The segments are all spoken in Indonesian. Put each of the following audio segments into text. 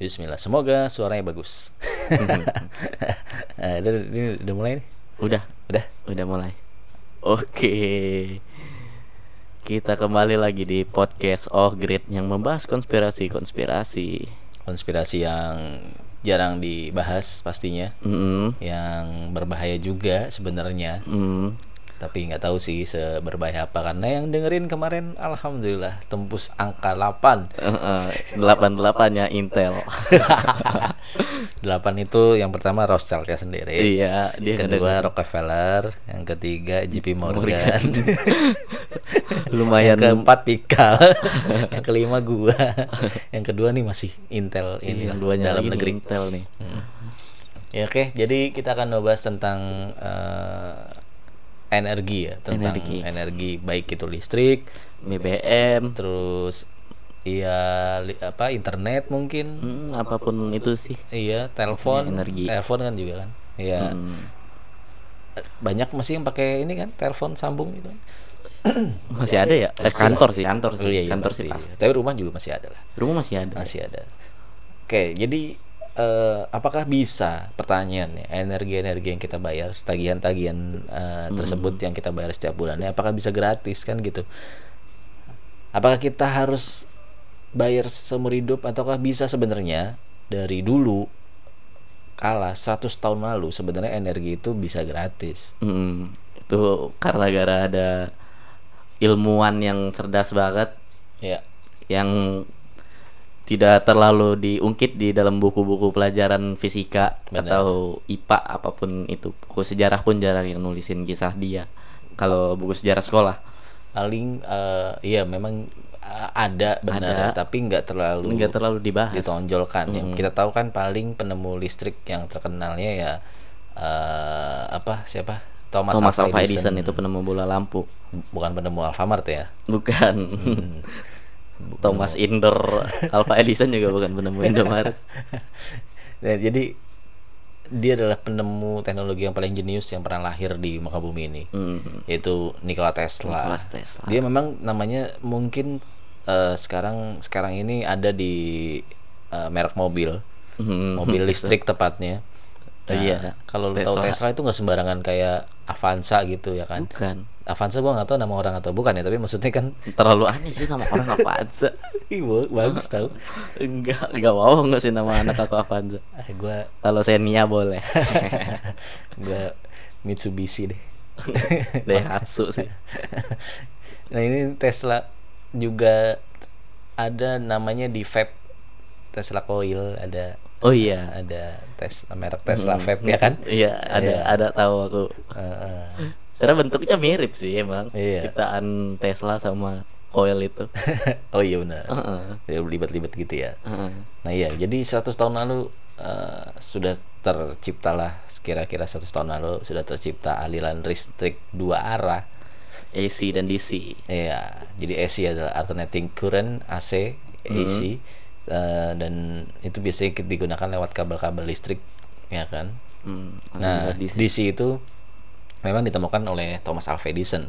Bismillah. Semoga suaranya bagus. nah, udah, ini udah mulai nih. Udah, Udah. udah mulai. Oke. Kita kembali lagi di podcast Oh Great yang membahas konspirasi-konspirasi. Konspirasi yang jarang dibahas pastinya, Mm yang berbahaya juga sebenarnya. -mm. Tapi nggak tahu sih seberbahaya apa karena yang dengerin kemarin alhamdulillah tembus angka 8. Delapan delapannya Intel. 8 itu yang pertama Rothschild-nya sendiri. iya, dia kedua kadang- Rockefeller, yang ketiga JP Morgan. Morgan. Lumayan. Yang keempat Pikal, yang kelima gua, yang kedua nih masih Intel ini Ini yang duanya dalam negeri. Intel nih. Hmm. Ya oke, jadi kita akan membahas tentang eh, energi ya, tentang Energi. energi. baik itu listrik, BBM, terus iya li- apa internet mungkin, mm, apa pun itu sih. iya telepon, energi. telepon kan juga kan, iya Mm. banyak masih yang pakai ini kan telepon sambung gitu. Masih ada ya? Eh, kantor sih, kantor sih. Oh, iya, iya, kantor pasti. sih pasti. Tapi rumah juga masih ada lah. Rumah masih ada. Masih ada. Oke, jadi eh, apakah bisa pertanyaannya energi-energi yang kita bayar, tagihan-tagihan eh, tersebut yang kita bayar setiap bulannya, apakah bisa gratis kan gitu? Apakah kita harus bayar seumur hidup ataukah bisa sebenarnya dari dulu kala 100 tahun lalu sebenarnya energi itu bisa gratis. Mm, itu karena gara ada ilmuwan yang cerdas banget Ya. yang tidak terlalu diungkit di dalam buku-buku pelajaran fisika Benar. atau IPA apa pun itu. Buku sejarah pun jarang yang nulisin kisah dia. Kalau buku sejarah sekolah Paling eh, iya memang eh, ada benar tapi nggak terlalu nggak terlalu dibahas. ditonjolkan Mm. kita tahu kan paling penemu listrik yang terkenalnya ya eh apa siapa Thomas, Thomas Alva Alva Edison itu penemu bola lampu. bukan penemu Alfamart ya Bukan. Hmm. Thomas Inder Alva Edison juga bukan penemu Indomaret. Nah, jadi dia adalah penemu teknologi yang paling jenius yang pernah lahir di muka bumi ini Mm. yaitu Nikola Tesla. Nikola Tesla. Dia memang namanya mungkin eh, sekarang sekarang ini ada di eh, merek mobil Mm. mobil listrik tepatnya. Nah, Iya. Kalau lu tahu Tesla. Itu nggak sembarangan kayak Avanza gitu ya kan. Bukan. Avanza gua nggak tahu nama orang atau bukan ya, tapi maksudnya kan Terlalu aneh sih nama orang Avanza. ih, ba- bagus tahu. enggak, enggak mau enggak sih nama anak aku Avanza. Ah, gua Kalau Xenia boleh. gua Mitsubishi deh. Daihatsu sih. nah, ini Tesla juga ada namanya di vape Tesla Coil ada Oh iya. ada Tesla merek Tesla Hmm. vape ya kan? Iya, ada Iya. ada tahu aku. Heeh. Karena bentuknya mirip sih emang. Iya. Ciptaan Tesla sama Coil itu. oh iya benar. Heeh. Ya, Libat-libat gitu ya. Heeh. Nah iya, jadi 100 tahun lalu eh, sudah terciptalah kira-kira 100 tahun lalu sudah tercipta aliran listrik dua arah. AC dan DC. Iya, jadi AC adalah alternating current AC, AC eh, dan itu biasanya digunakan lewat kabel-kabel listrik, ya kan? Hmm, Nah, DC. DC itu memang ditemukan oleh Thomas Alva Edison,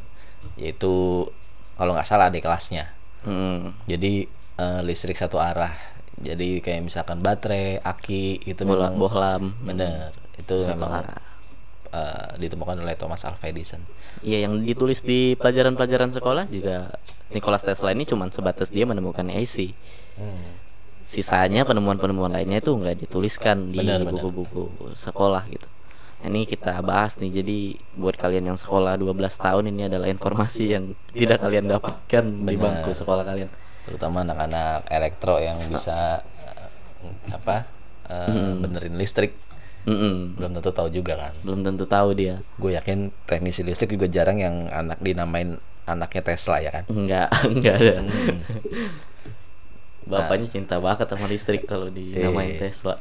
yaitu kalau nggak salah adik kelasnya. Hmm. Jadi eh, listrik satu arah. Jadi kayak misalkan baterai, aki itu Bola memang bohlam. bener. Itu Satu memang arah. eh, ditemukan oleh Thomas Alva Edison. Iya, yang ditulis di pelajaran-pelajaran sekolah juga Nikola Tesla ini cuma sebatas dia menemukan AC. Sisanya penemuan-penemuan lainnya itu nggak dituliskan di buku-buku sekolah gitu. Nah, Ini kita bahas nih. Jadi buat kalian yang sekolah 12 tahun ini adalah informasi yang tidak kalian dapatkan di Benar. bangku sekolah kalian. Terutama anak-anak elektro yang bisa eh, apa? eh, benerin listrik Mm-mm. belum tentu tahu juga kan. Belum tentu tahu dia. Gue yakin teknisi listrik juga jarang yang anak dinamain anaknya Tesla ya kan. Enggak, enggak ada. Hmm. Bapaknya cinta banget sama listrik kalau dinamain Iya. Tesla.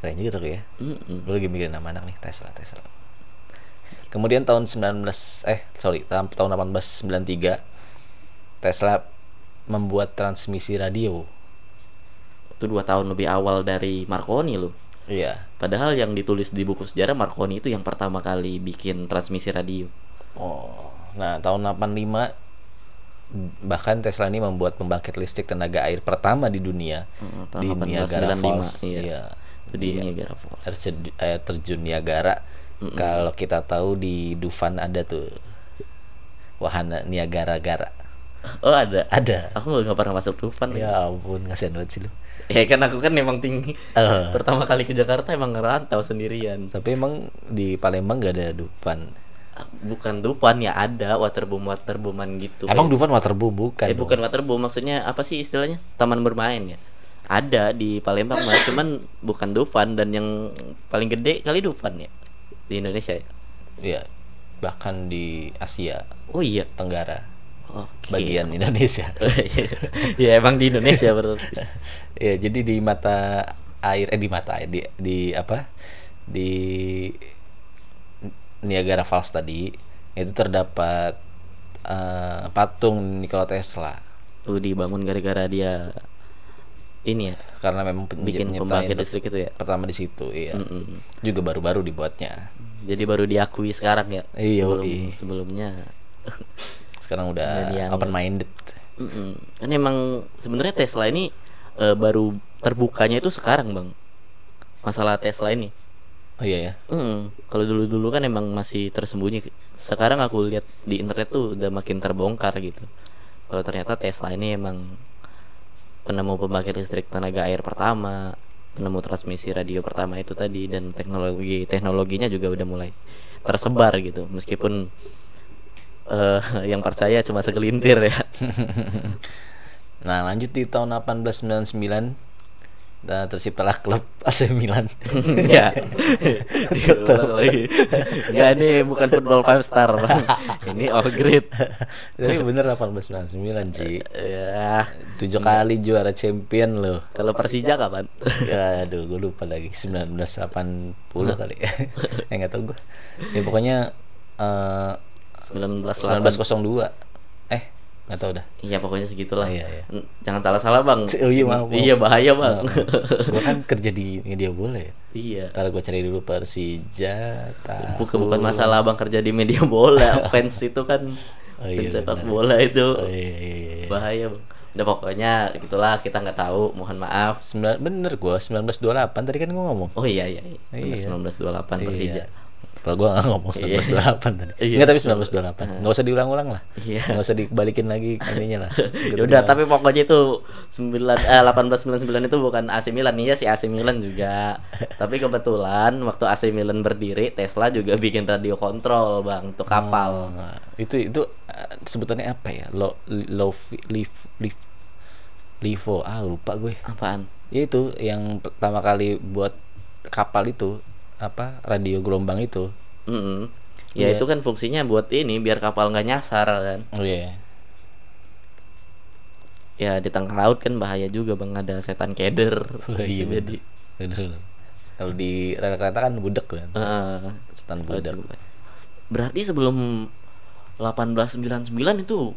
Keren juga tuh ya. Mm-mm. Gue lagi mikirin nama anak nih Tesla Tesla. Kemudian tahun 19 eh sorry tahun tahun 1893 Tesla membuat transmisi radio. Itu dua tahun lebih awal dari Marconi loh. Iya. Padahal yang ditulis di buku sejarah Marconi itu yang pertama kali bikin transmisi radio. Oh. Nah, tahun 85 bahkan Tesla ini membuat pembangkit listrik tenaga air pertama di dunia Mm, tahun di 1895, Niagara Falls. iya. Iya. Itu di Iya. Niagara Falls. Air terjun, air terjun Niagara. Kalau kita tahu di Dufan ada tuh wahana Niagara-gara. Oh ada. Ada. Aku nggak pernah masuk Dufan. Ya. Ya ampun, kasihan banget sih lu. ya kan aku kan memang tinggi. Eh. Pertama kali ke Jakarta emang ngerantau sendirian. Tapi emang di Palembang gak ada Dufan. Bukan Dufan ya ada waterboom waterbooman gitu. Emang Eh, Dufan waterboom bukan? eh dong? bukan waterboom maksudnya apa sih istilahnya? Taman bermain ya. Ada di Palembang mas, cuman bukan Dufan dan yang paling gede kali Dufan ya di Indonesia ya. Iya. Bahkan di Asia Oh iya. Tenggara, Oke. bagian Indonesia. ya emang di Indonesia berarti. ya, jadi di mata air eh di mata air di di apa? Di Niagara Falls tadi itu terdapat eh, patung Nikola Tesla Tuh dibangun gara-gara dia ini ya karena memang bikin pembangkit listrik itu ya. pertama di situ iya Mm-mm. juga baru-baru dibuatnya Jadi baru diakui sekarang ya. Iya, Sebelum, iya. sebelumnya. sekarang Udah dianggap. open minded Mm-mm. Kan emang sebenarnya Tesla ini eh, baru terbukanya itu sekarang bang. Masalah Tesla ini. Oh iya ya Hmm, kalau dulu-dulu kan emang masih tersembunyi. Sekarang aku lihat di internet tuh udah makin terbongkar gitu. Kalau ternyata Tesla ini emang penemu pembangkit listrik tenaga air pertama, penemu transmisi radio pertama itu tadi dan teknologi teknologinya juga udah mulai tersebar gitu. Meskipun eh yang percaya cuma segelintir ya. Nah lanjut di tahun 1899 dan terciptalah klub AC Milan. ya. Diulang lagi. Enggak ini bukan football five star. Ini all grade. Tapi bener 1899 Ci. Ya, Tujuh kali juara champion loh. kalau Persija kapan? Aduh, gue lupa lagi 1980 kali. ya nggak tahu gue. Ya pokoknya eh 1908. 1902. Nggak tahu dah. Iya pokoknya segitulah. Iya, iya. Jangan salah-salah bang. Oh iya, maaf. Iya bahaya bang. gue kan kerja di media bola ya. iya. Ntar gue cari dulu Persija. Tahu. Bukan bukan masalah bang kerja di media bola. Fans itu kan Oh iya, fans sepak bola itu Oh iya iya iya. bahaya bang. Udah pokoknya gitulah kita nggak tahu. Mohon maaf. Sembilan, bener gue 1928 tadi kan gue ngomong. Oh iya iya. iya. Iya. 1928 Persija. Kalau gue gak ngomong Iya. 1928 tadi. Iya. Enggak tapi 1928. Enggak usah diulang-ulang lah. Iya. Enggak usah dibalikin lagi ininya lah. Gitu udah, tapi pokoknya itu 9 eh 1899 itu bukan AC Milan iya sih AC Milan juga. tapi kebetulan waktu AC Milan berdiri, Tesla juga bikin radio kontrol, Bang, untuk kapal. Nah, itu itu eh, sebutannya apa ya? Lo low liv liv livo ah lupa gue. Apaan? Itu yang pertama kali buat kapal itu apa radio gelombang itu. Mm-mm. Ya Iya. itu kan fungsinya buat ini biar kapal nggak nyasar kan. Oh iya. Ya di tengah laut kan bahaya juga Bang ada setan keder. Wah, iya jadi. bener. Kalau di kereta kan budek kan. Heeh. Setan. Aduh. Berarti sebelum 1899 itu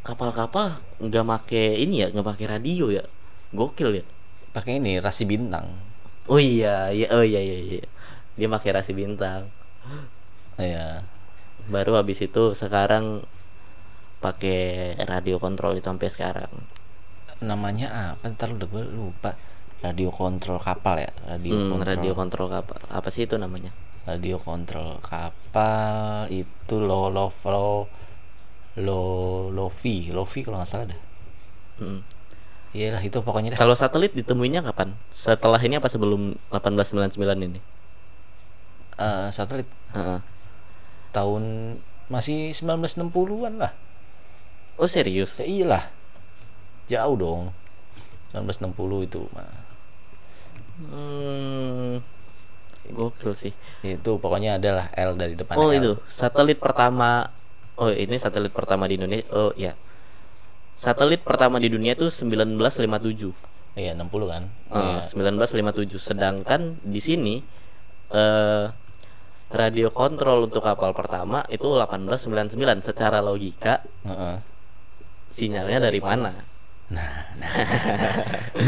kapal-kapal nggak make ini ya, nggak pakai radio ya. Gokil ya. Pakai ini rasi bintang. Oh iya, iya, oh iya iya iya. Dia pakai rasi bintang. Iya. Baru habis itu sekarang pakai radio kontrol itu sampai sekarang. namanya apa ntar udah gue lupa radio kontrol kapal ya radio Hmm, kontrol radio kontrol kapal. Apa sih itu namanya? radio kontrol kapal itu lo lo lo lo lovi lovi kalau nggak salah dah Hmm. Iyalah itu pokoknya dah Kalau satelit ditemuinya kapan? Setelah ini apa sebelum 1899 ini? Eh, satelit Heeh. tahun masih 1960-an lah Oh serius? ya iyalah jauh dong 1960 itu mah Hmm. Gokil sih. itu pokoknya adalah L dari depan Oh L. itu satelit pertama. Oh ini satelit pertama di Indonesia. Oh ya. Satelit pertama di dunia itu 1957. iya 60 kan Eh, Iya. 1957. Sedangkan di sini eh radio kontrol untuk kapal pertama itu 1899. Secara logika Heeh. sinyalnya dari mana? nah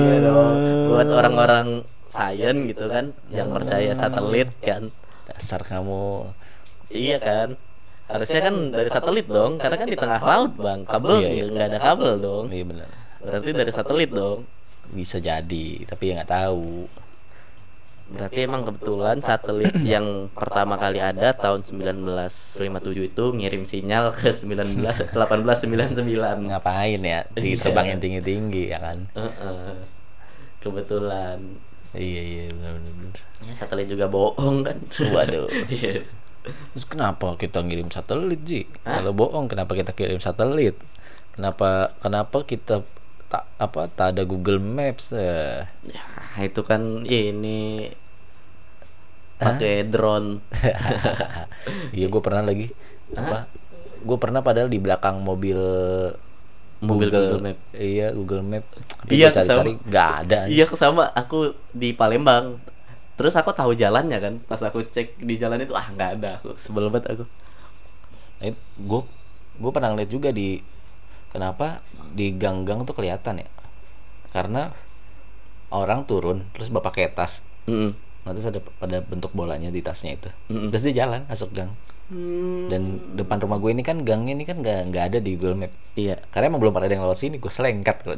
Iya dong. Buat orang-orang sains gitu kan yang percaya satelit kan. dasar kamu Iya kan? Harusnya kan dari satelit dong karena kan di tengah laut bang kabel Iya, iya. nggak ada kabel dong Iya benar. berarti dari satelit dong Bisa jadi, tapi ya nggak tahu. berarti emang kebetulan satelit yang pertama kali ada tahun 1957 itu ngirim sinyal ke 19 1899 Ngapain ya? Iya. Diterbangin tinggi-tinggi ya kan? Heeh. kebetulan Iya iya benar-benar. ya satelit juga bohong kan Waduh. Terus kenapa kita ngirim satelit Ji? Hah? Kalau bohong kenapa kita kirim satelit? Kenapa kenapa kita tak apa tak ada Google Maps? Eh. ya itu kan ini pakai drone Iya gue pernah lagi apa? Gue pernah padahal di belakang mobil Mobil Google Map. Iya Google Map. Tapi Iya, cari-cari nggak ada. iya sama aku di Palembang terus aku tahu jalannya kan pas aku cek di jalan itu ah nggak ada. Aku sebel banget aku. Gue gue pernah ngeliat juga di kenapa di gang-gang tuh kelihatan ya? Karena orang turun terus bawa pakai tas Mm-mm. nah, terus ada pada bentuk bolanya di tasnya itu. Mm-mm. terus dia jalan masuk gang Hmm, dan depan rumah gue ini kan gangnya ini kan nggak nggak ada di Google Map iya karena emang belum pernah ada yang lewat sini gue selengkat kalau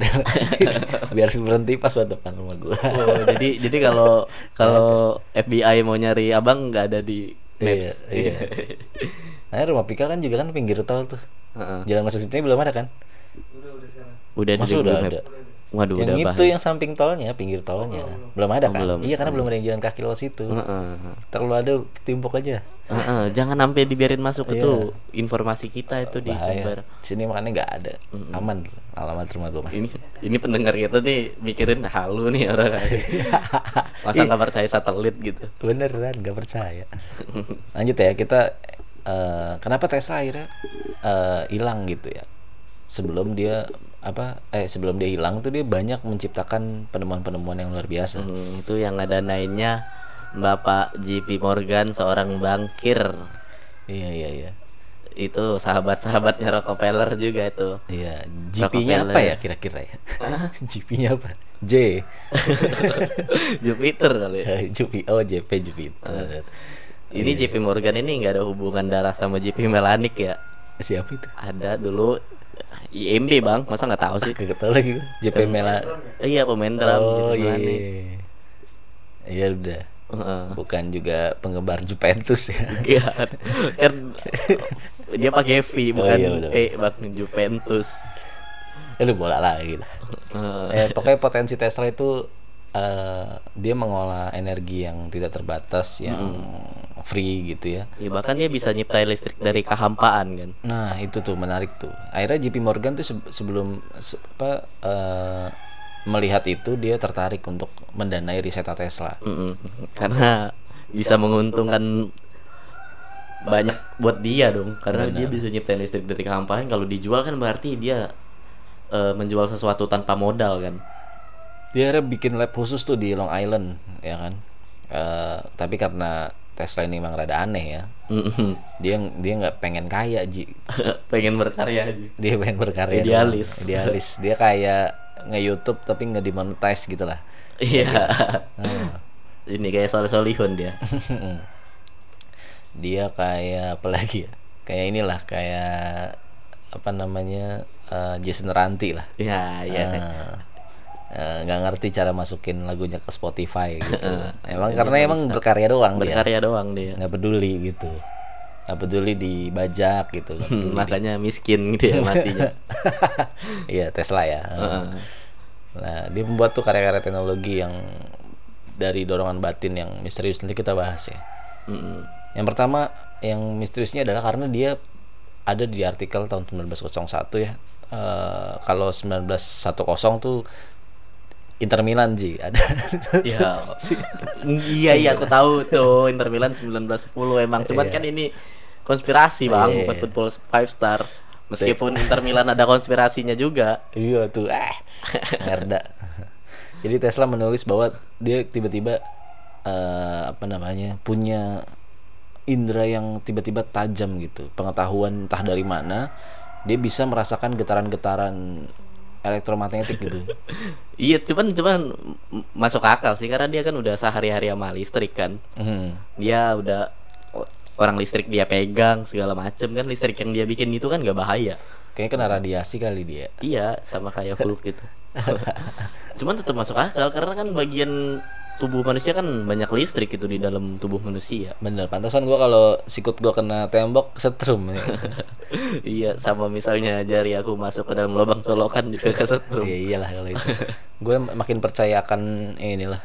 biar berhenti pas buat depan rumah gue Oh, jadi jadi kalau kalau FBI mau nyari abang nggak ada di Maps. Iya, iya. nah rumah Pika kan juga kan pinggir tol tuh Heeh. jalan masuk sini belum ada kan Udah ada Masa di udah Google ada? Map. Waduh, yang udah itu bahaya. yang samping tolnya pinggir tolnya belum ada Oh, kan belum. iya karena belum ada yang jalan kaki lewat situ Heeh. terlalu ada timpuk aja Heeh, jangan sampai dibiarin masuk Iya. itu informasi kita itu disebar. bahaya sini makanya nggak ada aman alamat rumah gue mah Ini ini pendengar kita nih mikirin halu nih orang. Masa nggak percaya satelit gitu. beneran nggak percaya lanjut ya kita eh, kenapa Tesla akhirnya eh, hilang gitu ya sebelum dia apa eh sebelum dia hilang tuh dia banyak menciptakan penemuan-penemuan yang luar biasa Hmm, itu yang ada nainnya Bapak JP Morgan seorang bankir. iya iya iya Itu sahabat-sahabatnya Rockefeller juga itu. iya GP-nya apa ya kira-kira ya GP-nya apa J Jupiter kali. ya. Jupi oh JP Jupiter Ini JP Morgan ini nggak ada hubungan darah sama JP Melanik ya. siapa itu Ada dulu IMB bang, masa nggak tahu sih? Kagak tahu lagi. JP Mela Iya pemain drum oh iya Melanik. iya. iya udah bukan juga penggemar Juventus ya Iya, kan dia pakai V bukan iya, bener. E bang Juventus. ya lu bola lagi lah eh, pokoknya potensi Tesla itu eh, dia mengolah energi yang tidak terbatas yang free gitu ya Ya bahkan dia bisa nyiptain listrik dari kehampaan kan. nah itu tuh menarik tuh akhirnya JP Morgan tuh se- sebelum se- apa eh, melihat itu dia tertarik untuk mendanai riset Tesla Mm-mm. Karena bisa menguntungkan banyak buat dia dong. Karena dia bisa nyiptain listrik dari kehampaan. Kalau dijual kan berarti dia eh, menjual sesuatu tanpa modal kan. dia bikin lab khusus tuh di Long Island ya kan Eh, tapi karena Tesla ini memang rada aneh ya dia dia nggak pengen kaya ji Pengen berkarya aja. dia pengen berkarya Idealis. doang. idealis dia kayak nge YouTube tapi nggak dimonetize gitu lah Iya. Nah, Ini kayak Soleh Solihun dia. dia kayak apa lagi ya kayak inilah kayak apa namanya eh, Jason Ranti lah Ya, ya. Eh, eh, nggak ngerti cara masukin lagunya ke Spotify gitu. Emang Dia karena emang berkarya doang dia. Berkarya doang dia. nggak peduli gitu. Nggak peduli dibajak gitu nggak peduli. di- Makanya miskin gitu ya matinya. iya Tesla ya. Heeh. nah dia membuat tuh karya-karya teknologi yang dari dorongan batin yang misterius. Nanti kita bahas ya. Mm-mm. yang pertama yang misteriusnya adalah karena dia ada di artikel tahun 1901 ya. Eh, kalau 1910 tuh Inter Milan Ji ada Ya. iya iya aku tahu tuh Inter Milan 1910 emang cuman Iya. kan ini konspirasi bang Iya. football five star meskipun Inter Milan ada konspirasinya juga Iya tuh, eh, merda. Jadi Tesla menulis bahwa dia tiba-tiba eh, apa namanya punya indera yang tiba-tiba tajam gitu, pengetahuan entah dari mana, dia bisa merasakan getaran-getaran elektromagnetik gitu. iya cuman cuman masuk akal sih karena dia kan udah sehari-hari sama listrik kan Hmm. dia udah orang listrik dia pegang segala macem kan listrik yang dia bikin itu kan gak bahaya Kayaknya kena radiasi kali dia. iya sama kayak Hulk gitu cuman tetap masuk akal karena kan bagian tubuh manusia kan banyak listrik itu di dalam tubuh manusia Bener, pantasan gua kalau sikut gua kena tembok setrum ya. iya sama misalnya jari aku masuk ke dalam lubang colokan juga kesetrum Iya iyalah kalau itu. gue makin percaya akan inilah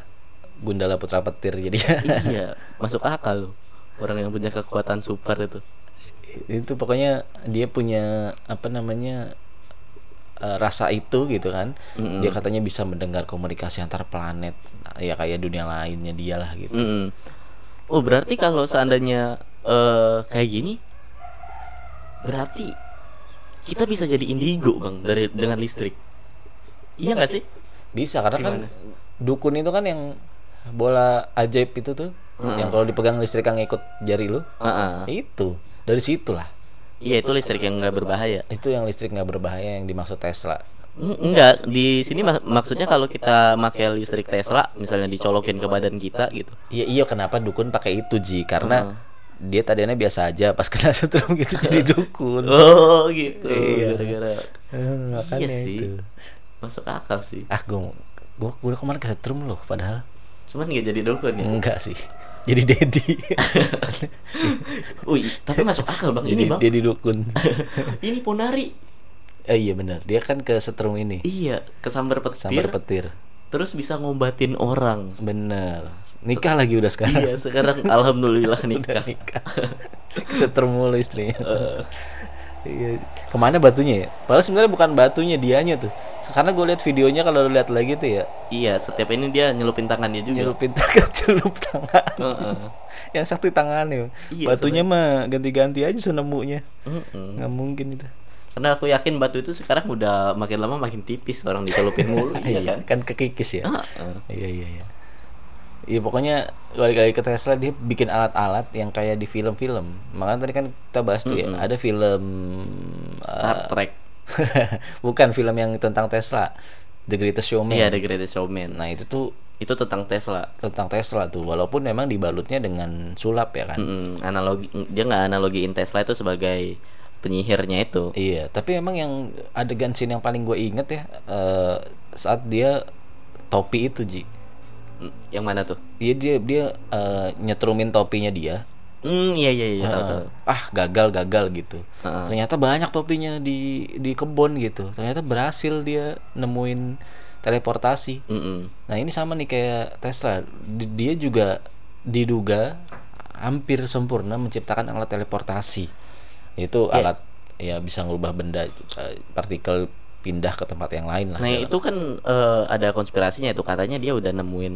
Gundala Putra Petir jadi iya masuk akal loh orang yang punya kekuatan super itu itu pokoknya dia punya apa namanya eh, rasa itu gitu kan Mm-mm. dia katanya bisa mendengar komunikasi antar planet ya kayak dunia lainnya dia lah gitu Mm-mm. oh berarti kalau seandainya eh kayak gini berarti kita bisa jadi indigo bang dari dengan listrik iya nggak sih bisa karena kan Gimana? dukun itu kan yang bola ajaib itu tuh Mm-mm. yang kalau dipegang listrik yang ikut jari lu ah. itu dari situlah iya itu listrik yang nggak berbahaya itu yang listrik nggak berbahaya yang dimaksud Tesla Mm, enggak di sini mak- maksudnya kalau kita pakai listrik Tesla misalnya dicolokin ke badan kita gitu Iya iya kenapa dukun pakai itu Ji karena Heeh. dia tadinya biasa aja pas kena setrum gitu jadi dukun. oh gitu Iya. gara-gara makanya iya sih itu. masuk akal sih Ah gue gue udah kemarin kesetrum loh padahal cuman nggak jadi dukun ya enggak sih. Jadi Dedi. Wih, tapi masuk akal bang ini bang Dedi dukun. ini ponari eh iya benar dia kan ke setrum ini iya kesambar petir sambar petir. terus bisa ngobatin orang Bener. Nikah lagi udah sekarang. iya sekarang alhamdulillah Udah nikah nikah. kesetrum mulu istrinya. Iya. Ke mana batunya ya? Padahal sebenarnya bukan batunya dianya tuh. Karena gue lihat videonya kalau lu lihat lagi tuh ya iya setiap ini dia nyelupin tangannya juga nyelupin tangan celup tangan Heeh. yang sakti tangannya Iya, batunya mah ganti-ganti aja senemunya Mm-mm. nggak mungkin itu karena aku yakin batu itu sekarang udah makin lama makin tipis orang dicelupin mulu iya kan kan kekikis ya iya iya iya Iya pokoknya balik lagi ke Tesla dia bikin alat-alat yang kayak di film-film. Makanya tadi kan kita bahas tuh ya, Mm-mm. ada film Star eh, Trek bukan film yang tentang Tesla, The Greatest Showman. iya The Greatest Showman Nah, itu tuh itu tentang Tesla tentang Tesla tuh, walaupun memang dibalutnya dengan sulap ya kan. Mm-mm. analogi dia nggak analogiin Tesla itu sebagai penyihirnya itu Iya, tapi emang yang adegan scene yang paling gue inget ya eh, saat dia topi itu Ji. Mm, yang mana tuh Iya dia dia eh, nyetrumin topinya dia. Hmm, iya iya iya tahu, tahu. ah gagal gagal gitu. Heeh. Ternyata banyak topinya di di kebun gitu. Ternyata berhasil dia nemuin teleportasi. Mm-mm. Nah ini sama nih kayak Tesla. Di- Dia juga diduga hampir sempurna menciptakan alat teleportasi. Itu Ya. alat ya bisa ngubah benda eh, partikel pindah ke tempat yang lain lah. Nah dalam- itu kan eh, ada konspirasinya itu. Katanya dia udah nemuin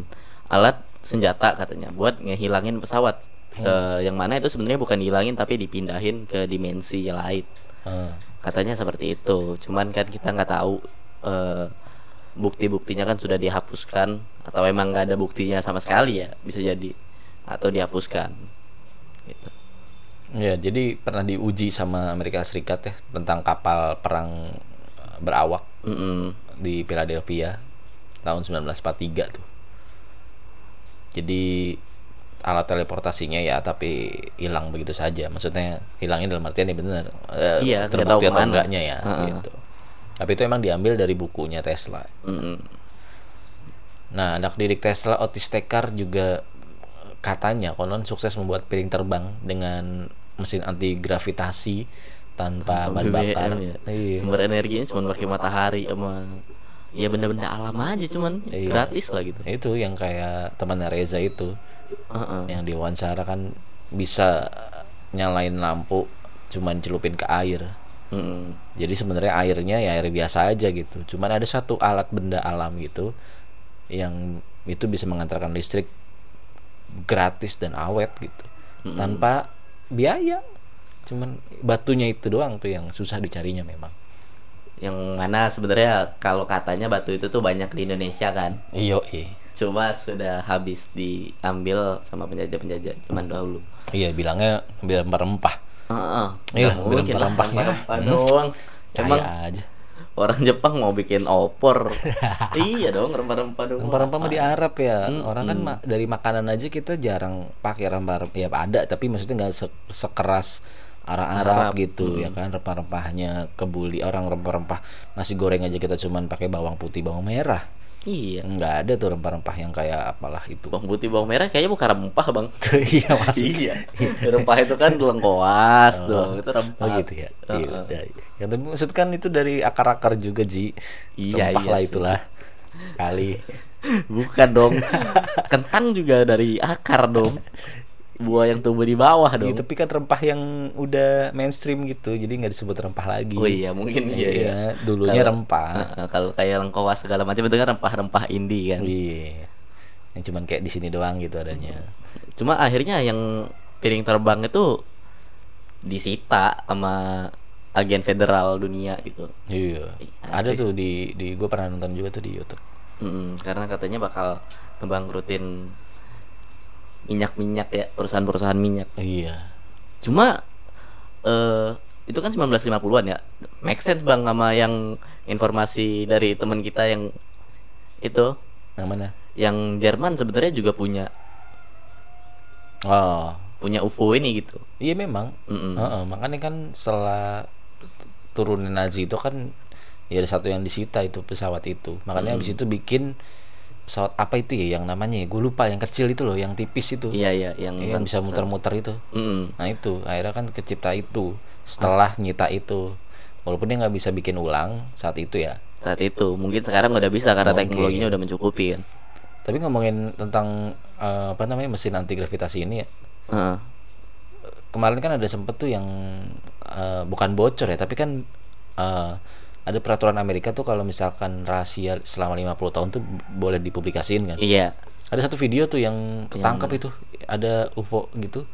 alat senjata katanya buat ngehilangin pesawat. Eh, yang mana itu sebenarnya bukan dihilangin tapi dipindahin ke dimensi lain. Eh, katanya seperti itu. Cuman kan kita nggak tahu eh, bukti-buktinya kan sudah dihapuskan atau emang nggak ada buktinya sama sekali ya bisa jadi atau dihapuskan. Gitu. Ya, jadi pernah diuji sama Amerika Serikat ya tentang kapal perang eh, berawak Mm-mm. di Philadelphia tahun 1943 tuh. Jadi alat teleportasinya ya tapi hilang begitu saja. Maksudnya hilangnya dalam artian ya benar. eh, Iya, terbukti atau enggaknya ya Heeh. gitu. Tapi itu emang diambil dari bukunya Tesla. Mm-mm. Nah, anak didik Tesla Otis Tekar juga katanya konon sukses membuat piring terbang dengan mesin anti gravitasi tanpa bahan bakar. ya. Iya. Sumber energinya cuma pakai matahari sama ya benda-benda alam aja cuman Iya. gratis lah gitu. Itu yang kayak temannya Reza itu Heeh. yang diwawancara kan bisa nyalain lampu cuman celupin ke air. Mm-mm. Jadi sebenarnya airnya ya air biasa aja gitu. Cuman ada satu alat benda alam gitu yang itu bisa mengantarkan listrik gratis dan awet gitu. Mm-mm. Tanpa biaya. Cuman batunya itu doang tuh yang susah dicarinya memang. Yang mana sebenarnya kalau katanya batu itu tuh banyak di Indonesia kan. Iyo, iya. Cuma sudah habis diambil sama penjajah-penjajah zaman dahulu. Iya, bilangnya ambil rempah. Heeh. Iya, nggak mungkin rempah-rempah doang. Caya aja. Orang Jepang mau bikin opor. Iya dong rempah-rempah dong Rempah-rempah mah di Arab ya. Mm-mm. Orang kan ma- dari makanan aja kita jarang pakai rempah-rempah. Ya ada, tapi maksudnya nggak se- sekeras Arab-Arab Arab, gitu ya kan? Rempah-rempahnya kebuli. Orang rempah-rempah nasi goreng aja kita cuman pakai bawang putih bawang merah iya nggak ada tuh rempah-rempah yang kayak apalah itu bawang putih bawang merah kayaknya bukan rempah bang iya masuk iya rempah itu kan lengkoas Oh. dong itu rempah Oh gitu ya. Iya, Heeh. udah. Yang tapi maksud kan itu dari akar-akar juga Ji. Iya, Rempah iya lah sih. itulah. Kali. bukan dong kentang juga dari akar dong buah yang tumbuh di bawah dong Iya, tapi kan rempah yang udah mainstream gitu. Jadi nggak disebut rempah lagi. oh iya mungkin iya, iya. dulunya Kalau- rempah. Heeh, kalau kayak lengkoas segala macam itu kan rempah-rempah indie kan Iya. Yang cuman kayak di sini doang gitu adanya. cuma akhirnya yang piring terbang itu disita sama agen federal dunia gitu Iya. Ada tuh di di gue pernah nonton juga tuh di YouTube. Mm, karena katanya bakal ngebangkrutin minyak-minyak ya perusahaan-perusahaan minyak Iya. cuma eh itu kan 1950-an ya make sense bang sama yang informasi dari teman kita yang itu Yang mana? yang Jerman sebenarnya juga punya Oh. punya UFO ini gitu Iya memang. Mm-mm. Heeh, makanya kan setelah turunin Nazi itu kan ya ada satu yang disita itu pesawat itu. Makanya habis itu bikin pesawat apa itu ya yang namanya ya gue lupa yang kecil itu loh yang tipis itu iya iya yang, yang bisa muter-muter itu. Mm-mm. Nah itu akhirnya kan kecipta itu setelah nyita itu. Walaupun dia nggak bisa bikin ulang saat itu ya. saat itu mungkin sekarang udah bisa karena Mungkin. teknologinya udah mencukupi kan Tapi ngomongin tentang eh, apa namanya mesin anti gravitasi ini ya. Heeh. kemarin kan ada sempet tuh yang eh, bukan bocor ya tapi kan eh, ada peraturan Amerika tuh kalau misalkan rahasia selama 50 tahun tuh boleh dipublikasiin kan iya ada satu video tuh yang ketangkap itu ada UFO gitu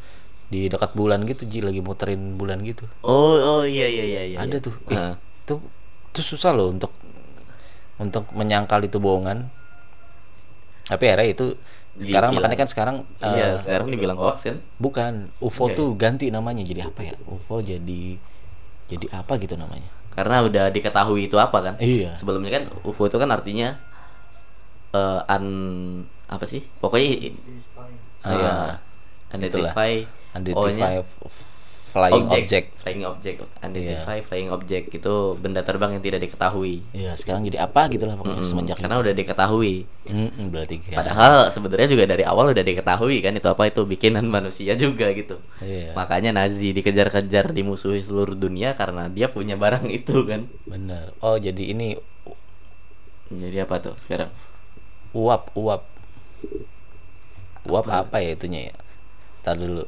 di dekat bulan gitu Ji lagi muterin bulan gitu oh oh iya iya iya iya ada iya. tuh Ih, Heeh. itu itu susah loh untuk untuk menyangkal itu bohongan tapi akhirnya itu sekarang Dibilang. makanya kan sekarang iya eh, sekarang dibilang hoax kan Bukan, UFO Iya, tuh ganti namanya jadi apa ya? UFO jadi jadi apa gitu namanya? Karena udah diketahui itu apa kan Iya. sebelumnya kan UFO itu kan artinya eh un apa sih pokoknya Ah, iya. identify Unidentified O-nya flying object. object. flying object identify flying object itu benda terbang yang tidak diketahui Iya, sekarang jadi apa gitu lah pokoknya Mm-mm, semenjak karena udah diketahui Mm-mm, berarti ya. padahal sebenarnya juga dari awal udah diketahui kan itu apa itu bikinan manusia juga gitu Iya, makanya Nazi dikejar-kejar dimusuhi seluruh dunia karena dia punya barang itu kan bener. Oh, jadi ini jadi apa tuh sekarang uap, uap. Uap apa, ya itunya ya? Tar dulu.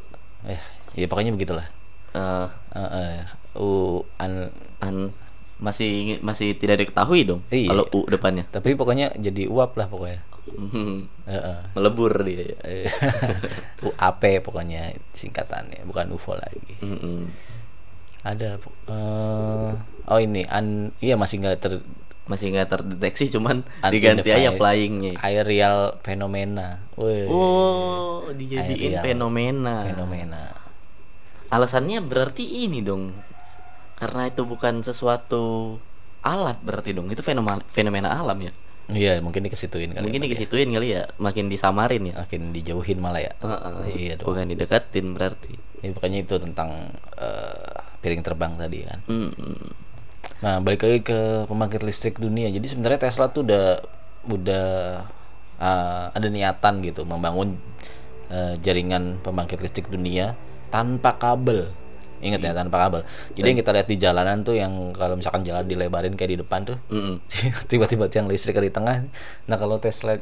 Eh, ya pokoknya begitulah. Eh, Eh, eh, u an an masih masih tidak diketahui dong Iya. kalau u depannya tapi pokoknya jadi uap lah pokoknya. Mhm. Heeh. melebur dia Eh, UAP pokoknya singkatannya, bukan UFO lagi. Mhm. Ada eh oh ini an iya masih nggak ter masih nggak terdeteksi cuman diganti aja flyingnya aerial fenomena. Wih. oh dijadiin fenomena fenomena. Alasannya berarti ini dong karena itu bukan sesuatu alat berarti dong itu fenomena fenomena alam ya Iya, mungkin dikesituin kali. mungkin ya, Pak, ya. dikesituin kali ya makin disamarin ya makin dijauhin malah ya. Heeh. Iya dong. bukan dideketin berarti Ya, pokoknya itu tentang eh, piring terbang tadi kan. Mhm. Nah, balik lagi ke pembangkit listrik dunia. Jadi sebenarnya Tesla tuh udah udah uh, ada niatan gitu membangun uh, jaringan pembangkit listrik dunia tanpa kabel. Ingat ya tanpa kabel. Jadi yang kita lihat di jalanan tuh yang kalau misalkan jalan dilebarin kayak di depan tuh tiba-tiba tiang listrik di tengah. Nah, kalau Tesla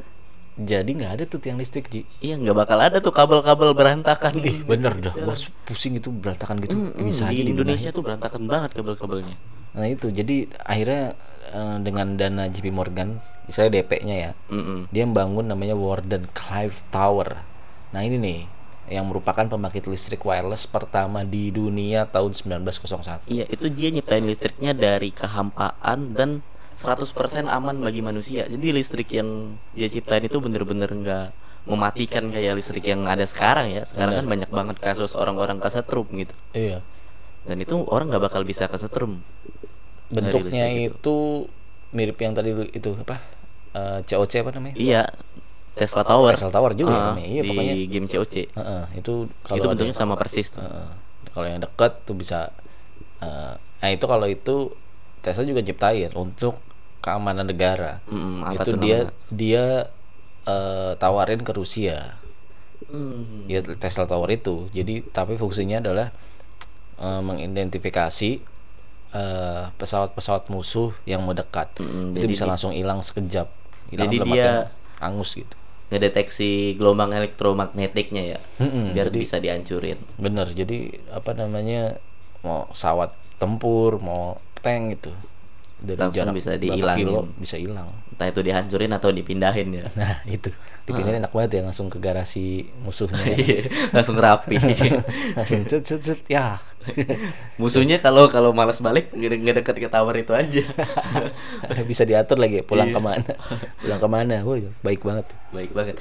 jadi nggak ada tuh tiang listrik, Ji. iya nggak bakal ada tuh kabel-kabel berantakan Ih, bener dah. Wah, pusing itu berantakan gitu. Bisa aja di dibenahin. Indonesia tuh berantakan banget kabel-kabelnya Nah itu jadi akhirnya eh, dengan dana JP Morgan, misalnya DP-nya ya, Mhm. dia membangun namanya Warden Clive Tower. Nah ini nih yang merupakan pembangkit listrik wireless pertama di dunia tahun 1901. Iya, itu dia nyiptain listriknya dari kehampaan dan 100% aman bagi manusia. Jadi listrik yang dia ciptain itu bener-bener nggak mematikan kayak listrik yang ada sekarang ya. Sekarang kan banyak banget kasus orang-orang kesetrum gitu. Iya. Dan itu orang nggak bakal bisa kesetrum. bentuknya listrik itu mirip yang tadi itu apa Eh, COC apa namanya Iya, Tesla Tower. Tesla Tower juga ya Ah, namanya. Iya, di pokoknya. game COC. Heeh, itu kalau itu ada- bentuknya sama persis tuh. Heeh. kalau yang dekat tuh bisa eh, nah itu kalau itu Tesla juga ciptain untuk keamanan negara apa itu dia namanya? dia eh, tawarin ke Rusia Hmm. ya Tesla Tower itu jadi tapi fungsinya adalah eh, mengidentifikasi pesawat-pesawat musuh yang mendekat Mm-mm, itu jadi bisa langsung hilang sekejap hilang Jadi dia- angus gitu Ngedeteksi gelombang elektromagnetiknya ya, Mm-mm, biar jadi- bisa dihancurin. bener jadi apa namanya mau pesawat tempur mau tank gitu dari Langsung bisa berapa dihilangin. kilo bisa hilang Entah itu dihancurin atau dipindahin ya. nah itu dipindahin enak banget ya langsung ke garasi musuhnya Iya, Langsung rapi. langsung cet cet cet ya Musuhnya kalau kalau malas balik nggak deket ke tower itu aja. bisa diatur lagi pulang Iya. ke mana pulang ke mana Woi, baik banget Baik banget.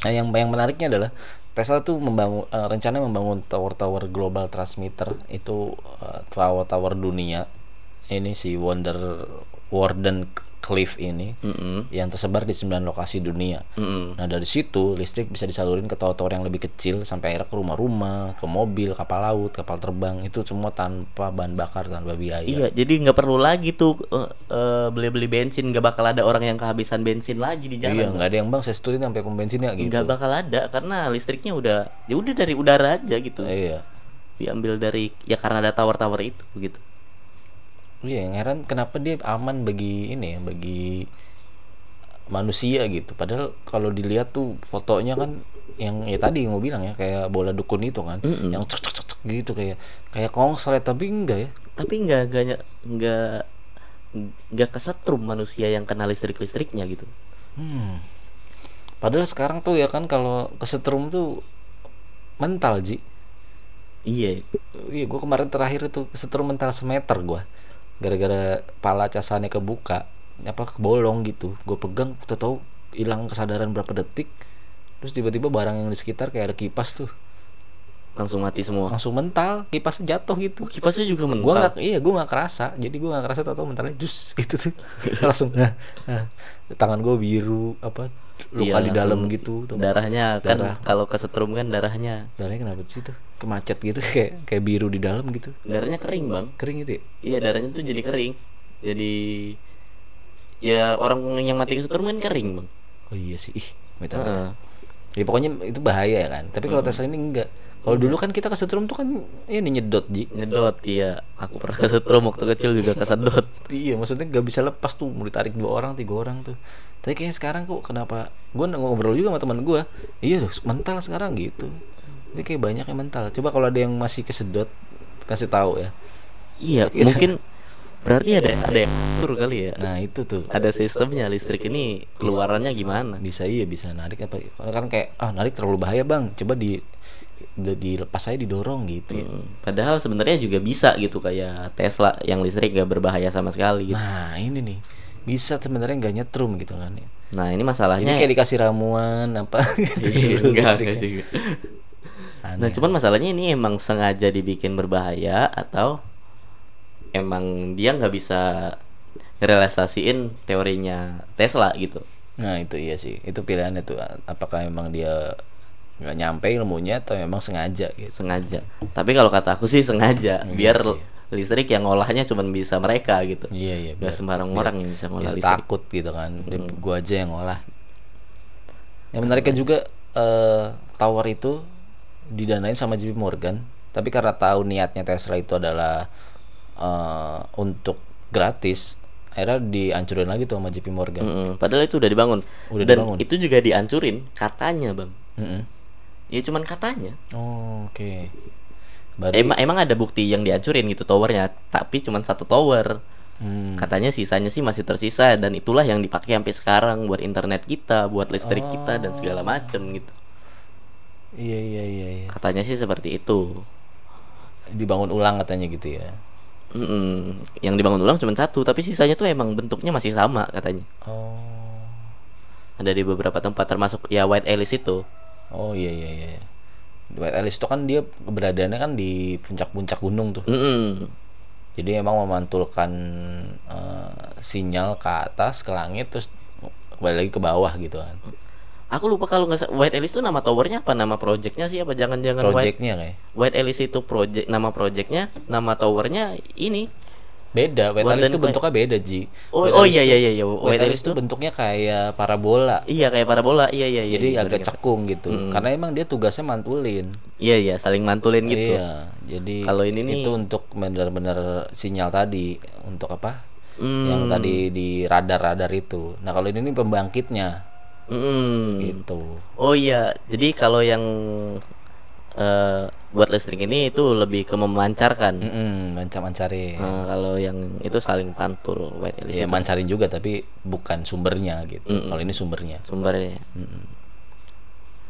nah yang yang menariknya adalah Tesla tuh membangun eh, rencana membangun tower-tower global transmitter itu eh, tower-tower dunia ini si Wonder Warden Cliff ini Mm-mm. yang tersebar di 9 lokasi dunia. Mm-mm. Nah dari situ listrik bisa disalurin ke tower-tower yang lebih kecil sampai akhirnya ke rumah-rumah, ke mobil, kapal laut, kapal terbang itu semua tanpa bahan bakar, tanpa biaya. Iya, jadi nggak perlu lagi tuh eh, eh, beli-beli bensin, nggak bakal ada orang yang kehabisan bensin lagi di jalan. Iya, nggak ada yang bang saya setuju sampai pom bensinnya gitu. nggak bakal ada karena listriknya udah ya udah dari udara aja gitu. Iya. Diambil dari ya karena ada tower-tower itu gitu. Iya, heran kenapa dia aman bagi ini ya, bagi manusia gitu. Padahal kalau dilihat tuh fotonya kan yang ya tadi yang mau bilang ya kayak bola dukun itu kan, Mm-mm. yang cek cek cek gitu kayak kayak kongslet tapi enggak ya. Tapi nggak nggak nggak nggak kesetrum manusia yang kena listrik-listriknya gitu. Hmm. Padahal sekarang tuh ya kan kalau kesetrum tuh mental Ji. Iya. Iya, gua kemarin terakhir itu kesetrum mental semeter gua. Gara-gara pala casannya kebuka, apa kebolong gitu. Gue pegang, tahu hilang kesadaran berapa detik. Terus tiba-tiba barang yang di sekitar kayak ada kipas tuh, Langsung mati semua. langsung mental, kipasnya jatuh gitu. Oh, kipasnya juga mental. Gua nggak, iya gua nggak kerasa. Jadi gua nggak kerasa tahu mentalnya jus gitu tuh. langsung nah, nah, tangan gue biru apa luka Iya, di dalam gitu. tuh. Darahnya kan Darah. kalau kesetrum kan darahnya Darahnya kenapa sih tuh? Kemacet gitu kayak kayak biru di dalam gitu. darahnya kering bang. Kering gitu ya? Iya darahnya tuh jadi kering. Jadi ya orang yang mati kesetrum kan kering bang. Oh iya sih. Ih, minta. Ya pokoknya itu bahaya kan. Tapi kalau Tesla ini enggak. Kalau dulu kan kita kesetrum tuh kan ini nyedot ji. Nyedot iya. Aku pernah kesetrum waktu kecil juga kesedot. Iya, maksudnya nggak bisa lepas tuh, mau ditarik dua orang, tiga orang tuh. Tapi kayaknya sekarang kok kenapa? Gue ngobrol juga sama teman gue. Iya tuh, mental sekarang gitu. Ini kayak banyak yang mental. Coba kalau ada yang masih kesedot, kasih tahu ya. Iya Gitu. mungkin berarti ada ada yang atur kali ya. Nah itu tuh. Ada sistemnya listrik ini keluarannya gimana? Bisa iya bisa narik apa? Kalau kan kayak ah narik terlalu bahaya bang. Coba di, di dilepas saya didorong gitu. ya. Hmm, Padahal sebenarnya juga bisa gitu kayak Tesla yang listrik gak berbahaya sama sekali gitu. Nah ini nih bisa sebenarnya nggak nyetrum gitu kan ya. Nah ini Ini masalahnya kayak dikasih ramuan apa gitu. Iya, enggak, sih. Aneh. Nah cuman masalahnya ini emang sengaja dibikin berbahaya atau emang dia nggak bisa realisasiin teorinya Tesla gitu. Nah itu iya sih, itu pilihannya tuh. Apakah memang dia nggak nyampe ilmunya atau memang sengaja gitu? Sengaja. Tapi kalau kata aku sih sengaja Iya biar sih. Listrik yang ngolahnya cuman bisa mereka gitu. Iya iya. Gak sembarang orang yang bisa ngolah biar listrik. takut gitu kan. Dia- Mm. Gua aja yang ngolah. Yang menariknya juga eh, tower itu didanain sama JP Morgan, tapi karena tahu niatnya Tesla itu adalah eh, untuk gratis, akhirnya dihancurin lagi tuh sama JP Morgan. Mm-mm. Padahal itu udah dibangun. Udah Dan dibangun. itu juga dihancurin katanya bang. Mm-mm. Ya cuman katanya. Oh, Oke. Baru Emang emang ada bukti yang dihancurin gitu towernya, tapi cuman satu tower. Hmm. Katanya sisanya sih masih tersisa dan itulah yang dipakai sampai sekarang buat internet kita, buat listrik kita dan segala macem gitu. Iya iya iya iya. Katanya sih seperti itu. Dibangun ulang katanya gitu ya. Mm-mm. Yang dibangun ulang cuma satu, tapi sisanya tuh emang bentuknya masih sama katanya. Oh. Ada di beberapa tempat termasuk ya White Alice itu. Oh iya iya iya. White Alice itu kan dia keberadaannya kan di puncak-puncak gunung tuh. Mm-mm. Jadi emang memantulkan eh, sinyal ke atas ke langit terus kembali lagi ke bawah gitu kan. Aku lupa kalau nggak White Alice itu nama towernya apa nama projectnya sih apa jangan-jangan White Projectnya kayak White Alice itu project nama projectnya nama towernya ini beda. Alice itu White. bentuknya beda Ji. Oh, oh iya iya iya iya. Alice itu bentuknya kayak parabola. Iya kayak parabola. Iya iya iya. Jadi iya, agak cekung gitu. Hmm. Karena emang dia tugasnya mantulin. Iya iya saling mantulin gitu. Iya, jadi Kalau ini nih- itu untuk benar-benar sinyal tadi untuk apa? Hmm. Yang tadi di radar-radar itu. Nah, kalau ini nih pembangkitnya Hmm. gitu. Oh iya, jadi kalau yang eh, buat listrik ini itu lebih ke memancarkan. Mm mancar-mancarin. Nah, kalau yang itu saling pantul Ya mancarin juga tapi bukan sumbernya gitu. Mm-mm. Kalau ini sumbernya. sumbernya. Mm-mm.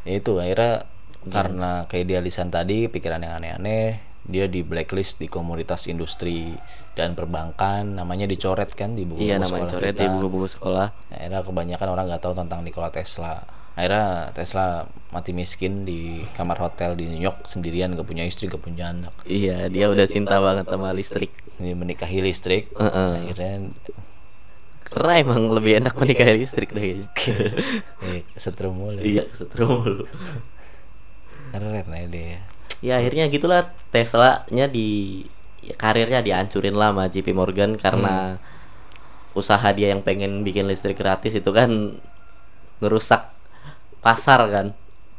Ya itu akhirnya Iya. karena keidealisan tadi, pikiran yang aneh-aneh, dia di blacklist di komunitas industri dan perbankan, namanya dicoret kan di buku Iya namanya coret di buku-buku sekolah. Akhirnya kebanyakan orang nggak tahu tentang Nikola Tesla. Akhirnya Tesla mati miskin di kamar hotel di New York sendirian, gak punya istri, gak punya anak. Iya, dia udah cinta banget sama listrik. Ini menikahi listrik. Heeh. Akhirnya Karena emang lebih enak menikah listrik deh. eh, kesetrum mulu. iya, kesetrum mulu. Keren aja dia. Ya akhirnya gitulah Tesla-nya di ya, karirnya dihancurin lah sama JP Morgan karena usaha dia yang pengen bikin listrik gratis itu kan ngerusak pasar kan.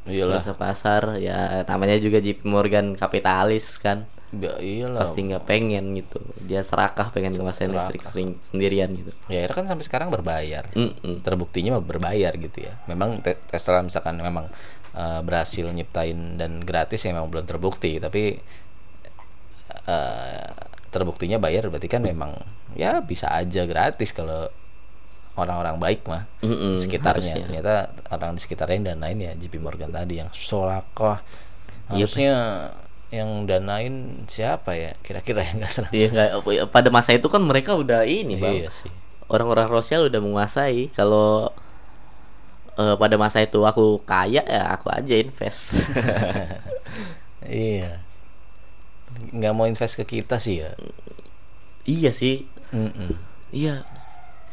Iyalah. Ngerusak pasar ya namanya juga JP Morgan kapitalis kan. Ya, iyalah. Pasti nggak pengen gitu. Dia serakah pengen serakah. listrik sering- sendirian gitu. Ya akhirnya kan sampai sekarang berbayar. Mm-mm. Terbuktinya mah berbayar gitu ya. Memang Te- Tesla misalkan memang eh, berhasil nyiptain dan gratis ya memang belum terbukti, tapi eh, terbuktinya bayar berarti kan memang ya bisa aja gratis kalau orang-orang baik mah Mm-mm, sekitarnya. harusnya. ternyata orang di sekitarnya yang danain ya JP Morgan tadi yang sorakoh Iya, harusnya yang danain siapa ya? Kira-kira yang nggak serang Iya nggak- pada masa itu kan mereka udah ini bang. iya sih. Orang-orang Rothschild udah menguasai. Kalau eh, pada masa itu aku kaya ya aku aja invest. Iya. Nggak mau invest ke kita sih ya? Iya sih. Mm-mm. iya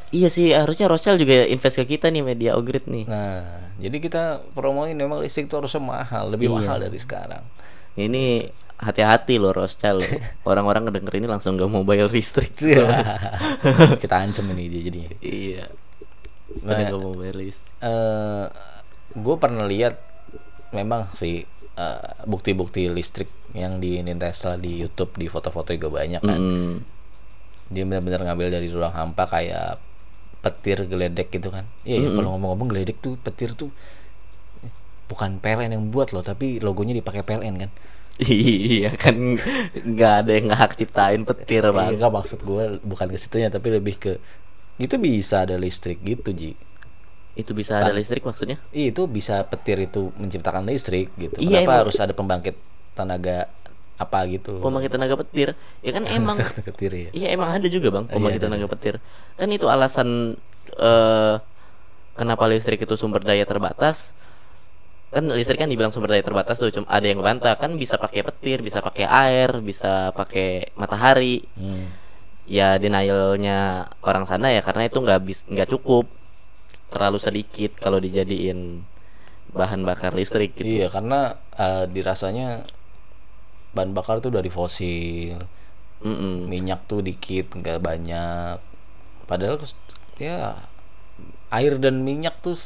iya sih harusnya Rothschild juga invest ke kita nih media Ogrid nih. Nah jadi kita promoin memang listrik itu harusnya mahal lebih Iya. mahal dari sekarang. Ini hati-hati loh loh. orang-orang ngedenger ini langsung gak mau bayar listrik. Kita ancam ini dia jadinya. Iya. Nah, gak mau bayar listrik. eh gue pernah lihat memang sih eh, bukti-bukti listrik yang di Tesla di YouTube di foto-foto juga banyak kan. Mm-mm. dia benar-benar ngambil dari ruang hampa kayak petir geledek gitu kan. Iya ya, Mm-mm. kalau ngomong-ngomong geledek tuh petir tuh bukan PLN yang buat loh tapi logonya dipakai PLN kan. Iya kan nggak ada yang hak ciptain petir Iya, bang nggak maksud gue bukan ke situnya tapi lebih ke itu bisa ada listrik gitu ji. Itu bisa ada listrik maksudnya? Iya, itu bisa petir itu menciptakan listrik gitu. Iya, kenapa emang. harus ada pembangkit tenaga apa gitu pembangkit tenaga petir ya kan emang Tenaga petir ya Iya emang ada juga bang Iya, pembangkit ada. tenaga petir. Kan itu alasan eh kenapa listrik itu sumber daya terbatas. Kan listrik kan dibilang sumber daya terbatas tuh, cuma ada yang bantah kan bisa pakai petir, bisa pakai air, bisa pakai matahari. Hmm. Ya denialnya orang sana ya karena itu nggak bis nggak cukup, terlalu sedikit kalau dijadiin bahan bakar listrik gitu. Iya, karena eh, dirasanya bahan bakar tuh dari fosil, Mm-mm. minyak tuh dikit, nggak banyak. Padahal ya air dan minyak tuh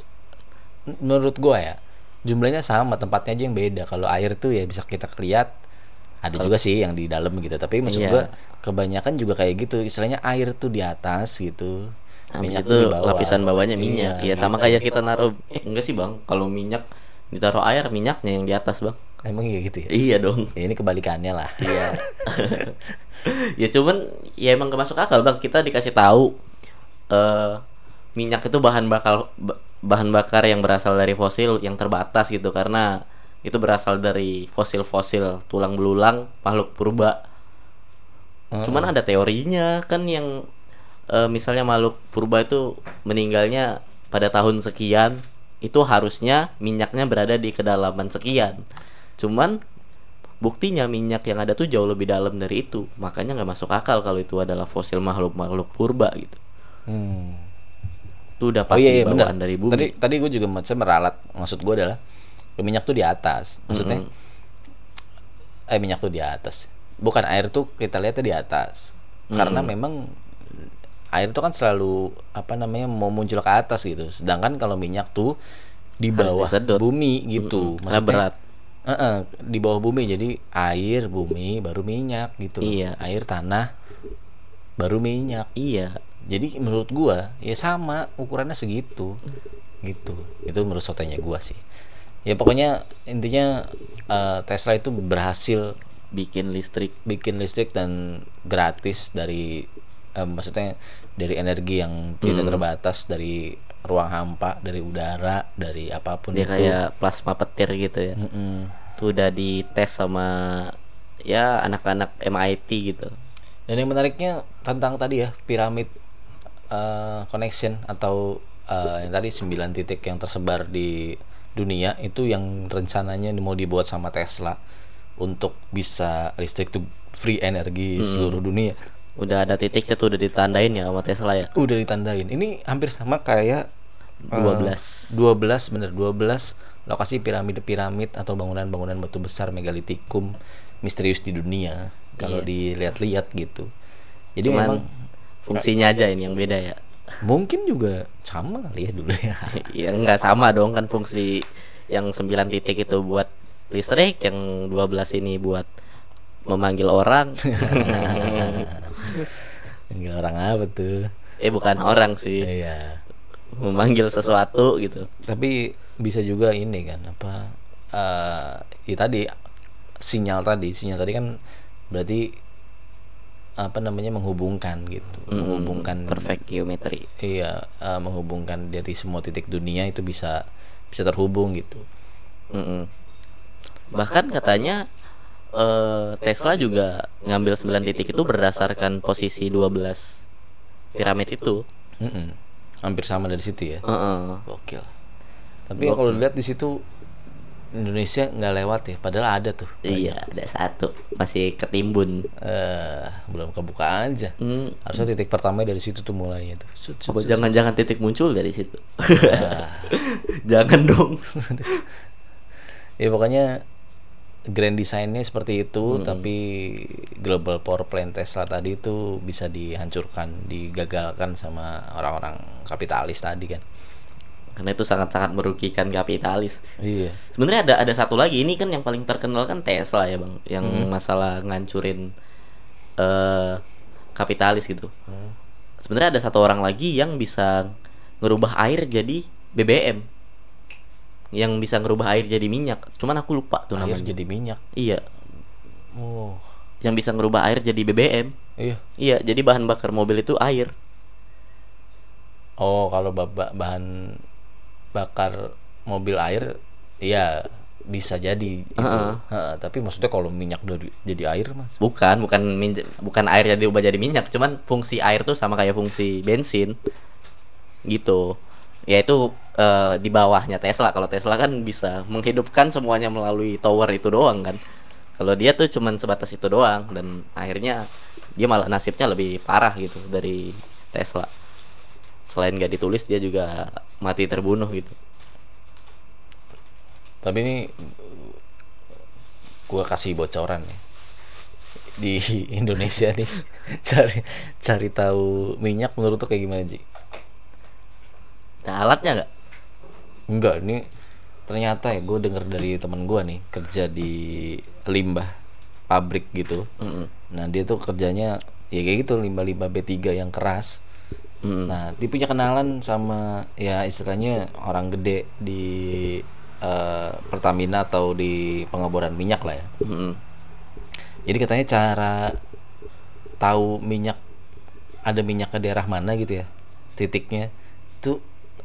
menurut gua ya jumlahnya sama, tempatnya aja yang beda. Kalau air tuh ya bisa kita lihat ada juga sih yang di dalam gitu, tapi maksud Iya. gua kebanyakan juga kayak gitu. Istilahnya air tuh di atas gitu. Habis minyak itu bawah. lapisan bawahnya minyak. Iya, Iya, sama kayak kita naruh eh enggak sih, Bang. Kalau minyak ditaruh air, minyaknya yang di atas, Bang. Emang iya gitu ya? Iya dong. Ya, ini kebalikannya lah. Iya. ya cuman ya emang gak masuk akal, Bang. Kita dikasih tahu eh minyak itu bahan bakar ba- bahan bakar yang berasal dari fosil yang terbatas gitu karena itu berasal dari fosil-fosil tulang belulang makhluk purba. Cuman ada teorinya kan yang eh, misalnya makhluk purba itu meninggalnya pada tahun sekian, itu harusnya minyaknya berada di kedalaman sekian. Cuman buktinya minyak yang ada tuh jauh lebih dalam dari itu makanya nggak masuk akal kalau itu adalah fosil makhluk makhluk purba gitu Hmm. itu udah Oh pasti iya, iya benar. bawaan dari bumi Tadi tadi gue juga maksudnya meralat. Maksud gue adalah minyak tuh di atas. Maksudnya eh minyak tuh di atas. Bukan air tuh kita lihatnya di atas. Karena memang air itu kan selalu apa namanya mau muncul ke atas gitu. Sedangkan kalau minyak tuh di bawah bumi gitu. Mm-mm. Karena berat. Heeh, di bawah bumi jadi air, bumi, baru minyak gitu. loh. Iya. Air, tanah, baru minyak iya jadi menurut gua ya sama ukurannya segitu gitu itu menurut sotenya gua sih ya pokoknya intinya eh, Tesla itu berhasil bikin listrik bikin listrik dan gratis dari eh, maksudnya dari energi yang tidak Hmm. terbatas dari ruang hampa dari udara dari apa pun dia itu kayak plasma petir gitu ya Mm-mm. itu udah dites sama ya anak-anak MIT gitu Dan yang menariknya tentang tadi ya piramid eh, connection atau eh, yang tadi 9 titik yang tersebar di dunia itu yang rencananya mau dibuat sama Tesla untuk bisa listrik tuh free energi seluruh dunia. Udah ada titiknya tuh udah ditandain ya sama Tesla ya Udah ditandain. Ini hampir sama kayak eh, 12 12 bener 12 lokasi piramid-piramid atau bangunan-bangunan batu besar megalitikum misterius di dunia kalau Iya. dilihat-lihat gitu. Jadi cuman memang fungsinya aja ini yang beda ya mungkin juga sama kali ya dulu ya ya nggak sama dong kan fungsi yang 9 titik itu buat listrik yang 12 ini buat memanggil orang Enggak orang apa tuh? Eh bukan orang sih. Iya. Memanggil sesuatu gitu. Tapi bisa juga ini kan apa eh ya tadi sinyal tadi. Sinyal tadi kan berarti apa namanya menghubungkan gitu. Mm, menghubungkan perfect geometry iya eh, menghubungkan dari semua titik dunia itu bisa bisa terhubung gitu. Mm-mm. bahkan katanya eh, Tesla juga ngambil 9 titik itu berdasarkan posisi 12 piramid itu. Mm-mm. hampir sama dari situ ya? Heeh. gokil. Tapi kalau lihat di situ Indonesia nggak lewat ya padahal ada tuh. Iya ada satu. Masih ketimbun. Eh belum kebuka aja. Hmm, harusnya titik pertama dari situ tuh mulainya tuh. Jangan-jangan titik muncul dari situ. Ah. jangan dong. Ya pokoknya grand desainnya seperti itu tapi global power plant Tesla tadi itu bisa dihancurkan digagalkan sama orang-orang kapitalis tadi kan. Karena itu sangat-sangat merugikan kapitalis. Iya. Sebenarnya ada ada satu lagi ini kan yang paling terkenal kan Tesla ya bang yang masalah ngancurin eh kapitalis gitu. Sebenarnya ada satu orang lagi yang bisa ngerubah air jadi BBM yang bisa ngerubah air jadi minyak. Cuman aku lupa tuh air namanya. jadi minyak? Iya. Oh. Yang bisa ngerubah air jadi BBM iya. Iya jadi bahan bakar mobil itu air. Oh kalau ba- ba- bahan bakar mobil air iya bisa jadi itu. Heeh. Heeh, tapi maksudnya kalau minyak dari jadi air mas? Bukan bukan bukan air jadi ubah jadi minyak cuman fungsi air tuh sama kayak fungsi bensin. Gitu. Yaitu eh, di bawahnya Tesla. Kalau Tesla kan bisa menghidupkan semuanya melalui tower itu doang kan. Kalau dia tuh cuman sebatas itu doang dan akhirnya dia malah nasibnya lebih parah gitu dari Tesla. Selain gak ditulis dia juga mati terbunuh gitu. Tapi ini gua kasih bocoran nih. Di Indonesia nih cari cari tahu minyak menurut tuh kayak gimana sih nah alatnya nggak enggak ini ternyata ya gue denger dari temen gua nih kerja di limbah pabrik gitu Mm-mm. nah dia tuh kerjanya ya kayak gitu limbah-limbah B3 yang keras Mm-mm. Nah, dia punya kenalan sama ya istilahnya orang gede di eh, Pertamina atau di pengeboran minyak lah ya. Mm-mm. Jadi katanya cara tahu minyak ada minyak ke daerah mana gitu ya titiknya itu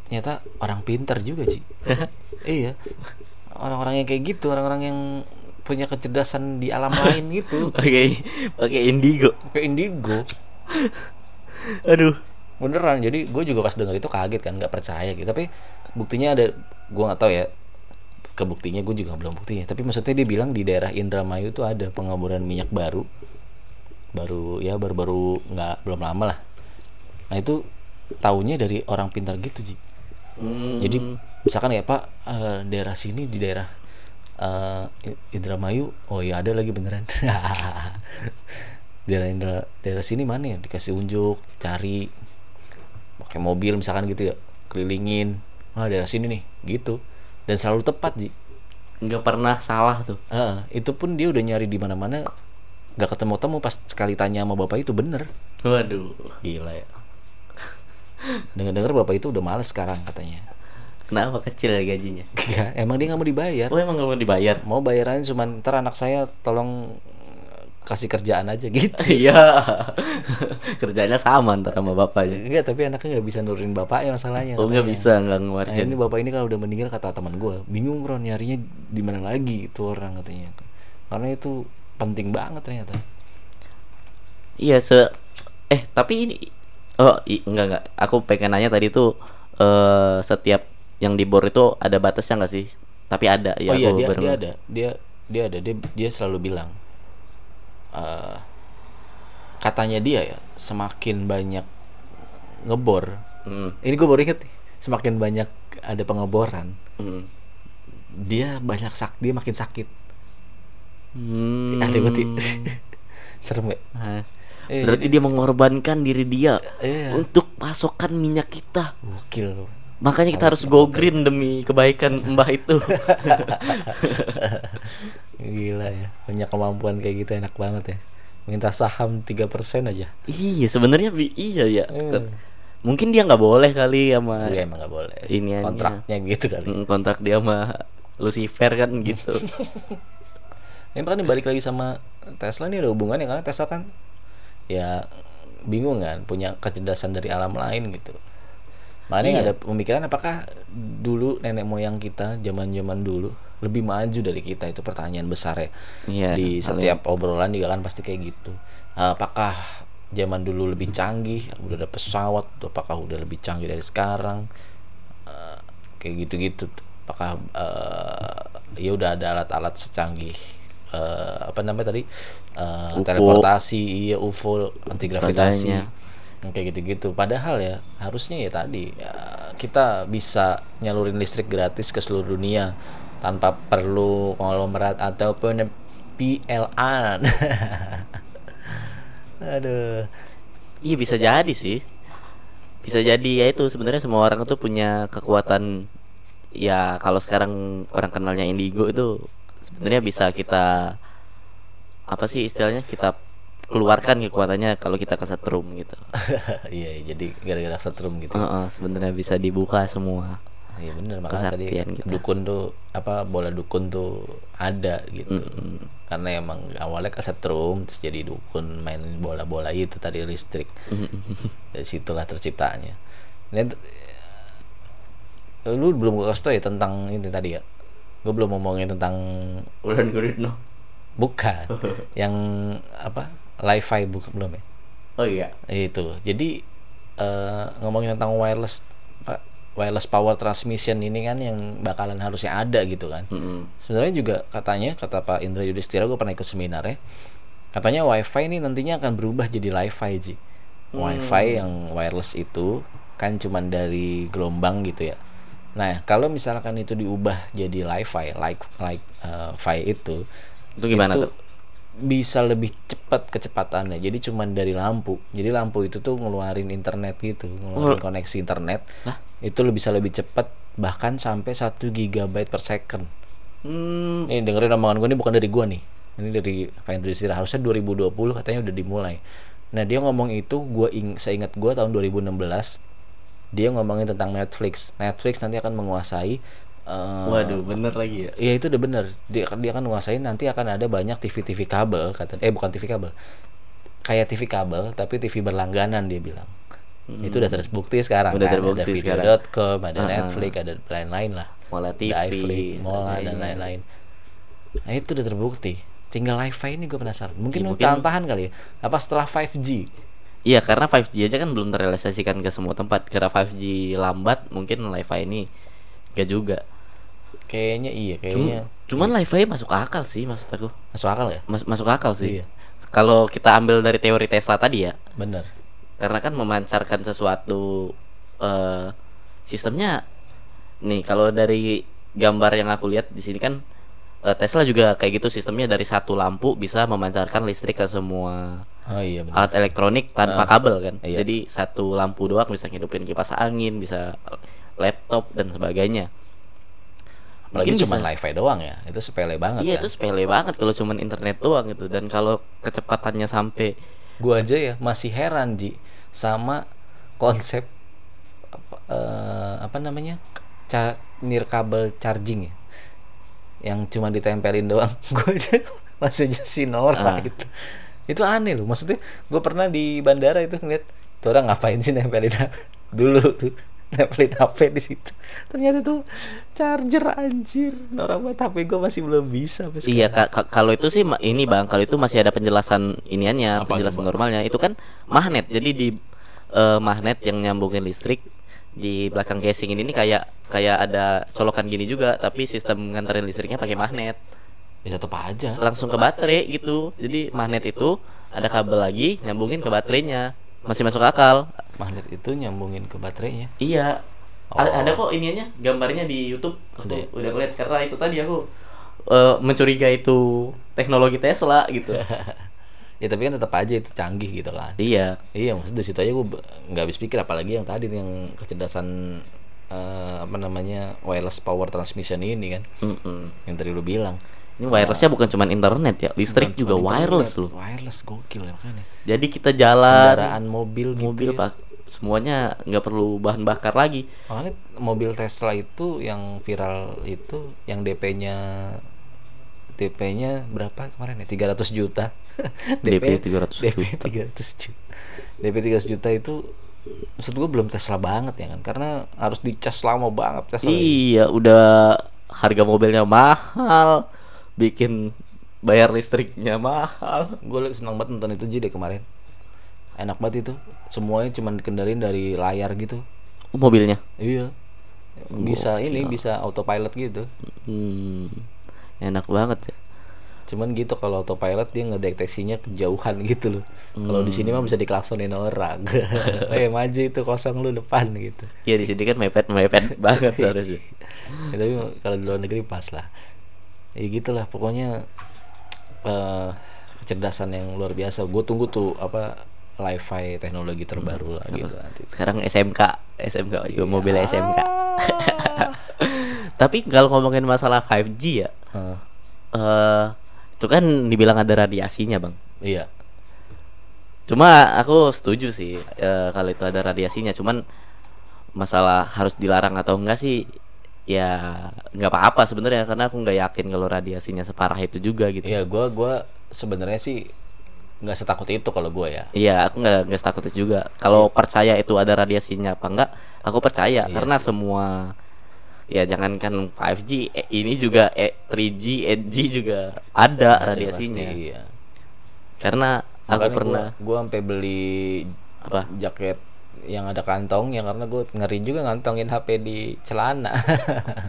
ternyata orang pintar juga sih. iya, orang-orang yang kayak gitu, orang-orang yang punya kecerdasan di alam lain gitu, pakai pakai indigo. Kayak indigo. aduh. Beneran jadi gue juga pas denger itu kaget kan nggak percaya gitu. Tapi buktinya ada gue nggak tahu ya kebuktinya gue juga belum buktinya. Tapi maksudnya dia bilang di daerah Indramayu tuh ada pengeboran minyak baru. Baru ya baru-baru nggak belum lama lah. Nah itu taunya dari orang pintar gitu Ji Hmm. jadi misalkan ya Pak eh, daerah sini di daerah eh, Indramayu oh ya ada lagi beneran. Daerah Indra, daerah sini mana ya? Dikasih unjuk cari pakai mobil misalkan gitu ya kelilingin. Ah daerah sini nih gitu. Dan selalu tepat Ji. Nggak pernah salah tuh. Ah, itu pun dia udah nyari di mana-mana nggak ketemu-temu pas sekali tanya sama bapak itu bener. Waduh. gila ya dengar-dengar bapak itu udah males sekarang katanya Kenapa kecil ya gajinya? Enggak, emang dia nggak mau dibayar Oh emang gak mau dibayar? mau bayarannya cuman ntar anak saya tolong eh, kasih kerjaan aja gitu Iya. Kerjanya sama ntar sama bapaknya. enggak tapi anaknya nggak bisa nurunin bapaknya masalahnya Oh nggak bisa nggak Nah, ngewarisin. ini bapak ini kalau udah meninggal kata teman gue bingung Ron nyarinya di mana lagi itu orang katanya karena itu penting banget ternyata Iya se eh tapi ini oh i- enggak enggak aku pengen nanya tadi tuh eh setiap yang di bor itu ada batasnya nggak sih? Tapi ada ya. oh iya dia dia ada dia dia ada dia dia selalu bilang eh, katanya dia ya semakin banyak ngebor Hmm, ini gue baru inget nih semakin banyak ada pengeboran hmm. dia banyak sak dia makin sakit Hmm. ya. serem ya Eh, Berarti dia mengorbankan diri dia Iya. untuk pasokan minyak kita. gokil Makanya kita harus go green demi kebaikan mbah itu. gila ya punya kemampuan kayak gitu enak banget ya minta saham 3% aja iya, sebenarnya bi- iya ya. Hmm. Mungkin dia nggak boleh kali sama Iya emang gak boleh Ini kontraknya gitu kali Mm, kontrak dia sama Lucifer kan gitu. Ini kan balik lagi sama Tesla nih ada hubungannya karena Tesla kan ya bingung kan punya kecerdasan dari alam lain gitu. Makanya Iya. ada pemikiran apakah dulu nenek moyang kita zaman-zaman dulu lebih maju dari kita itu pertanyaan besar ya. Iya. Di setiap obrolan juga kan pasti kayak gitu. Apakah zaman dulu lebih canggih, udah ada pesawat, apakah udah lebih canggih dari sekarang? Eh, kayak gitu-gitu apakah eh, ya udah ada alat-alat secanggih eh, apa namanya tadi? Eh, UFO. teleportasi iya UFO anti gravitasi kayak gitu-gitu. Padahal ya harusnya ya tadi ya, kita bisa nyalurin listrik gratis ke seluruh dunia tanpa perlu konglomerat ataupun PLN aduh. Iya bisa jadi sih. Bisa jadi ya itu sebenarnya semua orang tuh punya kekuatan ya kalau sekarang orang kenalnya indigo itu sebenarnya bisa kita apa sih istilahnya kita keluarkan kekuatannya kalau kita kesetrum gitu. iya jadi gara-gara setrum gitu. Heeh, sebenarnya bisa dibuka semua. Iya bener. Makanya tadi kita. dukun tuh apa bola dukun tuh ada gitu. Karena emang awalnya kesetrum terus jadi dukun main bola-bola itu tadi listrik. Dari situlah terciptanya. Dan lu belum gue kasih tau ya tentang ini tadi ya gue belum ngomongin tentang Ulan Guritno. bukan. Yang apa Li-Fi bukan belum ya? Oh iya. itu. Jadi eh, ngomongin tentang wireless wireless power transmission ini kan yang bakalan harusnya ada gitu kan. Mm-mm. sebenarnya juga katanya kata Pak Indra Yudhistira gue pernah ikut seminar ya katanya wifi ini nantinya akan berubah jadi li-fi ji. Wifi yang wireless itu kan cuman dari gelombang gitu ya nah kalau misalkan itu diubah jadi li-fi like like uh, fi itu Itu gimana itu tuh? bisa lebih cepat kecepatannya. Jadi cuman dari lampu. Jadi lampu itu tuh ngeluarin internet gitu ngeluarin koneksi internet. Lah? itu lebih bisa lebih cepat bahkan sampai 1 gigabyte per second. Hmm, ini dengerin omongan gue ini bukan dari gue nih. Ini dari Pak Yudhistira harusnya 2020 katanya udah dimulai. Nah dia ngomong itu gue ing seingat gue tahun 2016 dia ngomongin tentang Netflix. Netflix nanti akan menguasai eh, waduh, bener lagi ya. Iya itu udah bener. Dia dia akan menguasai nanti akan ada banyak TV TV kabel kata eh bukan TV kabel. Kayak TV kabel tapi TV berlangganan dia bilang. Itu udah terbukti sekarang Hmm. Udah kan terbukti ada video.com ada Uh-uh. Netflix ada lain-lain lah. Mola TV, ada iFlix, Mola dan sebagainya. lain-lain. Nah itu udah terbukti. Tinggal Wi-Fi ini gue penasaran. Mungkin Ya, mungkin- tahan-tahan kali ya. Apa setelah 5G Iya karena 5G aja kan belum terrealisasikan ke semua tempat Karena 5G lambat mungkin Wi-Fi ini Gak juga Kayaknya iya, kayaknya cuman live masuk akal sih maksud aku. masuk akal ya? Mas- masuk akal sih. Iya. Kalau kita ambil dari teori Tesla tadi ya, Bener. karena kan memancarkan sesuatu eh sistemnya nih kalau dari gambar yang aku lihat di sini kan eh, Tesla juga kayak gitu sistemnya dari satu lampu bisa memancarkan listrik ke semua Oh iya bener. alat elektronik tanpa Ah, kabel kan iya. jadi satu lampu doang bisa ngidupin kipas angin bisa laptop dan sebagainya Apalagi mungkin cuma live doang ya. Itu sepele banget iya kan. itu sepele banget kalau cuman internet doang gitu dan kalau kecepatannya sampai Gua aja ya masih heran Ji sama konsep apa, eh, apa namanya? Ca nirkabel charging ya. Yang cuma ditempelin doang. Gua aja masih aja si Nora Ah. gitu. Itu aneh loh. Maksudnya gue pernah di bandara itu ngeliat tuh orang ngapain sih nempelin dulu tuh nempelin HP di situ. Ternyata tuh charger anjir. Nora buat HP gue masih belum bisa Iya, sekarang. ka- ka- kalau itu sih ini Bang, kalau itu masih ada penjelasan iniannya, Apa penjelasan coba? normalnya. Itu kan magnet. Jadi di eh, magnet yang nyambungin listrik di belakang casing ini nih kayak kayak ada colokan gini juga, tapi sistem nganterin listriknya pakai magnet. Ya tetap aja. Langsung ke baterai gitu. Jadi magnet itu ada kabel lagi nyambungin ke baterainya. Masih masuk akal. Magnet itu nyambungin ke baterainya. Iya. Oh. A- Ada kok iniannya, gambarnya di YouTube. Aku Ada ya? udah ngeliat karena itu tadi aku eh, mencurigai itu teknologi Tesla gitu. ya tapi kan tetap aja itu canggih gitu kan. iya. Iya maksud dari situ aja gue nggak habis pikir apalagi yang tadi yang kecerdasan eh, apa namanya wireless power transmission ini kan Mm-mm. yang tadi lu bilang. Ini wirelessnya bukan cuma internet ya, listrik Bukan juga wireless internet, loh. Wireless gokil ya makanya. Jadi kita jalan Kendaraan mobil gitu mobil ya. pak, semuanya nggak perlu bahan bakar lagi. Makanya mobil Tesla itu yang viral itu yang DP-nya DP-nya berapa kemarin ya? 300 juta. DP 300 DP juta. 300 juta. DP 300 juta itu maksud gua belum Tesla banget ya kan karena harus dicas lama banget Tesla. Iya, udah harga mobilnya mahal, bikin bayar listriknya mahal. Gue senang banget nonton itu deh kemarin. Enak banget itu. Semuanya cuma dikendalin dari layar gitu. Oh, mobilnya. Iya. Bisa ini Gokil. bisa autopilot gitu. Hmm, enak banget ya. Cuman gitu kalau autopilot dia ngedeteksinya kejauhan gitu loh. Kalau di sini mah bisa diklaksonin orang. eh maju itu kosong lu depan gitu. Iya di sini kan mepet mepet banget harusnya. Ya, tapi kalau di luar negeri pas lah. Ya gitulah pokoknya eh kecerdasan yang luar biasa. Gue tunggu tuh apa li-fi teknologi terbaru lah gitu nanti. Sekarang SMK, SMK juga mobilnya SMK. Tapi kalau ngomongin masalah 5G ya, Heeh. eh itu kan dibilang ada radiasinya, Bang. iya. Cuma aku setuju sih eh, kalau itu ada radiasinya, cuman masalah harus dilarang atau enggak sih ya nggak apa-apa sebenarnya karena aku nggak yakin kalau radiasinya separah itu juga gitu. Iya, gua gua sebenarnya sih nggak setakut itu kalau gua ya. Iya, aku nggak nggak takut itu juga. Kalau percaya itu ada radiasinya apa enggak, aku percaya Iya karena sih. semua ya jangankan 5G, eh, ini juga eh, 3G, 8G juga ada, Ada radiasinya. pasti, iya. Karena aku Makanya pernah gua, gua sampai beli apa? jaket yang ada kantongnya karena gue ngeri juga ngantongin HP di celana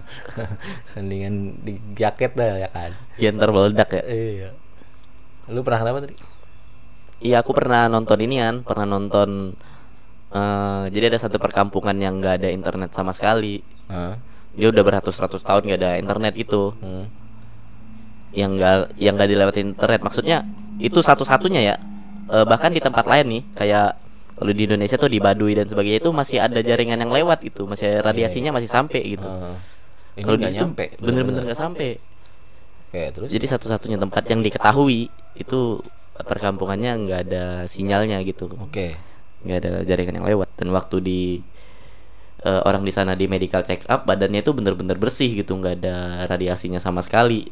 mendingan di jaket dah ya kan Ya ntar meledak ya. iya lu pernah kenapa tadi Iya, aku pernah nonton ini kan, pernah nonton eh jadi ada satu perkampungan yang nggak ada internet sama sekali. Hah? Dia udah beratus-ratus tahun nggak ada internet itu. Hmm. yang enggak yang enggak dilewati internet maksudnya itu satu-satunya ya Eh, bahkan di tempat lain nih kayak kalau di Indonesia tuh di Baduy dan sebagainya itu masih ada jaringan yang lewat gitu masih radiasinya masih sampai gitu. Ini kalau di situ nyampe bener-bener. nggak sampai. Oke, terus? Jadi satu-satunya tempat yang diketahui itu perkampungannya nggak ada sinyalnya gitu. Oke. Nggak ada jaringan yang lewat. Dan waktu di eh, orang di sana di medical check up badannya itu bener-bener bersih gitu nggak ada radiasinya sama sekali.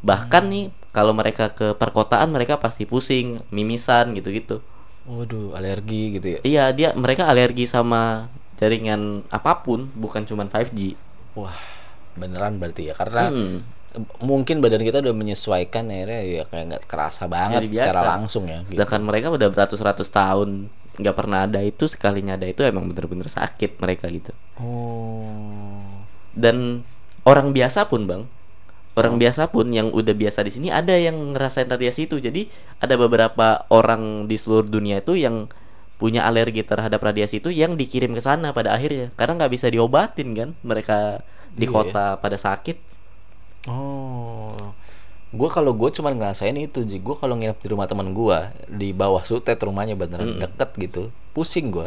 Bahkan nih kalau mereka ke perkotaan mereka pasti pusing mimisan gitu-gitu waduh alergi gitu ya iya dia mereka alergi sama jaringan apa pun bukan cuman 5G wah beneran berarti ya karena Hmm. mungkin badan kita udah menyesuaikan akhirnya ya kayak nggak kerasa banget biasa. secara langsung ya gitu. sedangkan mereka udah beratus-ratus tahun nggak pernah ada itu sekalinya ada itu emang bener-bener sakit mereka gitu oh dan orang biasa pun bang orang biasa pun yang udah biasa di sini ada yang ngerasain radiasi itu jadi ada beberapa orang di seluruh dunia itu yang punya alergi terhadap radiasi itu yang dikirim ke sana pada akhirnya karena nggak bisa diobatin kan mereka di Iya. kota pada sakit Oh, gue kalau gue cuma ngerasain itu sih. Gue kalau nginep di rumah teman gue di bawah sutet rumahnya beneran Mm-mm. deket gitu, pusing gue.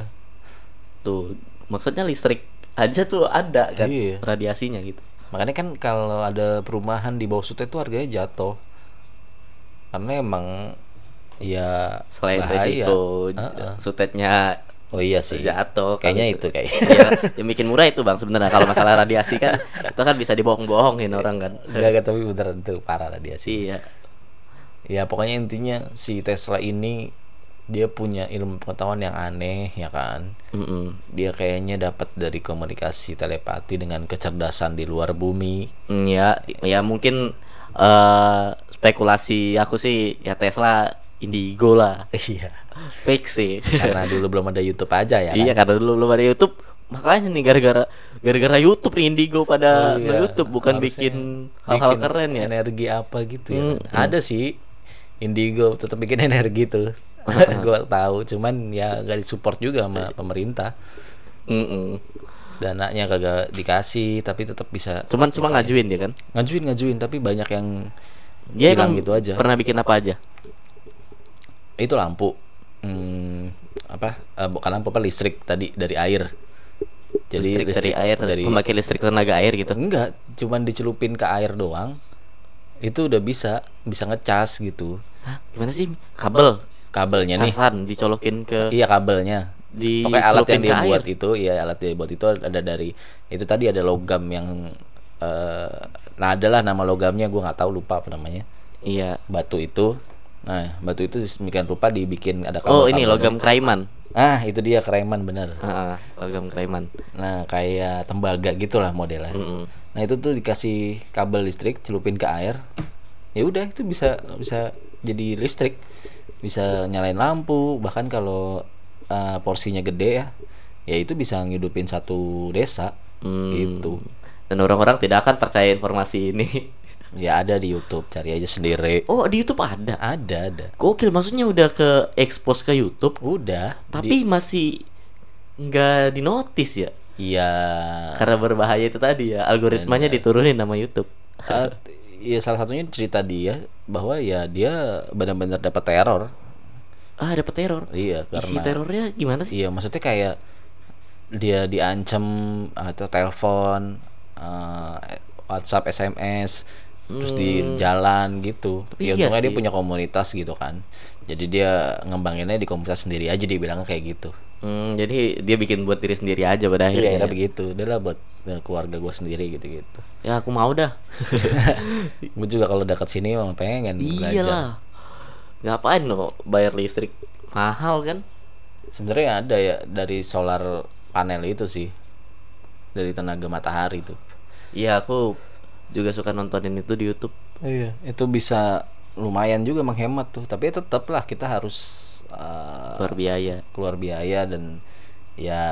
tuh maksudnya listrik aja tuh ada kan Iya. radiasinya gitu Makanya kan kalau ada perumahan di bawah sutet itu harganya jatuh. Karena emang ya selain bahaya. resiko Heeh. sutetnya Oh iya sih. jatuh Kayaknya kalau itu kayak. Iya, yang bikin murah itu bang sebenarnya kalau masalah radiasi kan itu kan bisa dibohong-bohongin orang kan Enggak, enggak, tapi beneran itu parah radiasi. iya Ya pokoknya intinya si Tesla ini dia punya ilmu pengetahuan yang aneh ya kan. Mm-mm. Dia kayaknya dapat dari komunikasi telepati dengan kecerdasan di luar bumi. Mm, ya ya mungkin eh spekulasi aku sih ya Tesla indigo lah Iya. fake sih Karena dulu belum ada YouTube aja ya iya kan. karena dulu belum ada YouTube makanya nih gara-gara gara-gara YouTube nih indigo pada Oh, iya. YouTube bukan Harusnya bikin hal-hal keren ya Energi apa gitu ya. Hmm, kan. hmm. Ada sih Indigo tetap bikin energi tuh. gua tahu, cuman ya gak disupport juga sama pemerintah. Mm-mm. Dananya kagak dikasih tapi tetap bisa cuman cuma ngajuin dia kan? Ngajuin ngajuin tapi banyak yang dia bilang gitu aja. pernah bikin apa aja? Itu lampu. Hmm, apa eh, bukan lampu apa listrik tadi dari air. Jadi listrik, dari air dari memakai listrik tenaga air gitu? Enggak cuman dicelupin ke air doang. Itu udah bisa bisa ngecas gitu. Hah, gimana sih? Kabel kabelnya nih casan dicolokin ke iya kabelnya di Pokoknya alat yang dia buat air. itu ya alat dia buat itu ada dari itu tadi ada logam yang eh nah adalah nama logamnya gua nggak tahu lupa apa namanya iya batu itu nah batu itu sedemikian rupa dibikin ada oh ini logam kraiman ah itu dia kereman bener Ah, logam kraiman Nah, kayak tembaga gitulah modelnya. Mm-mm. Nah, itu tuh dikasih kabel listrik, celupin ke air. Ya udah itu bisa bisa jadi listrik. Bisa nyalain lampu, bahkan kalau uh, porsinya gede ya, ya itu bisa ngidupin satu desa Hmm. gitu. dan orang-orang tidak akan percaya informasi ini Ya ada di YouTube, cari aja sendiri. oh di YouTube ada Ada, ada. gokil maksudnya udah ke expose ke YouTube Udah. tapi masih nggak dinotis ya Iya. karena berbahaya itu tadi ya algoritmanya Benar. diturunin nama YouTube Uh, ya salah satunya cerita dia bahwa ya dia benar-benar dapat teror. ah dapat teror Iya, isi karena terornya gimana sih Iya, maksudnya kayak dia diancam atau telepon, eh, WhatsApp, SMS, terus di Hmm. jalan gitu. Tapi ya iya untungnya dia sih. punya komunitas gitu kan. Jadi dia ngembanginnya di komunitas sendiri aja dibilang kayak gitu. Hmm, jadi dia bikin buat diri sendiri aja pada Iya, akhirnya akhirnya ya. begitu. Udah lah buat eh, keluarga gue sendiri gitu-gitu. ya aku mau dah gue juga kalau dekat sini emang pengen belajar. iyalah ngapain lo bayar listrik mahal kan Sebenarnya ada ya dari solar panel itu sih. Dari tenaga matahari tuh. iya aku juga suka nontonin itu di YouTube Iya, itu bisa lumayan juga menghemat tuh. Tapi tetap lah kita harus uh, luar biaya. keluar biaya dan ya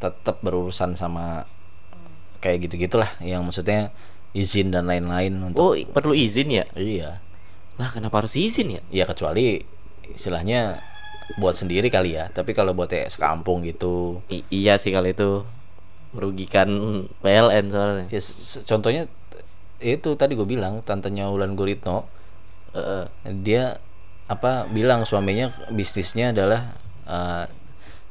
tetap berurusan sama kayak gitu-gitulah. Yang maksudnya izin dan lain-lain untuk oh perlu izin ya? Iya. lah kenapa harus izin ya? Ya kecuali istilahnya buat sendiri kali ya. Tapi kalau buat kayak sekampung gitu. I- iya sih kalau itu merugikan PLN soalnya. Ya contohnya itu tadi gue bilang tantenya Ulan Guritno. Heeh. dia apa bilang suaminya bisnisnya adalah eh,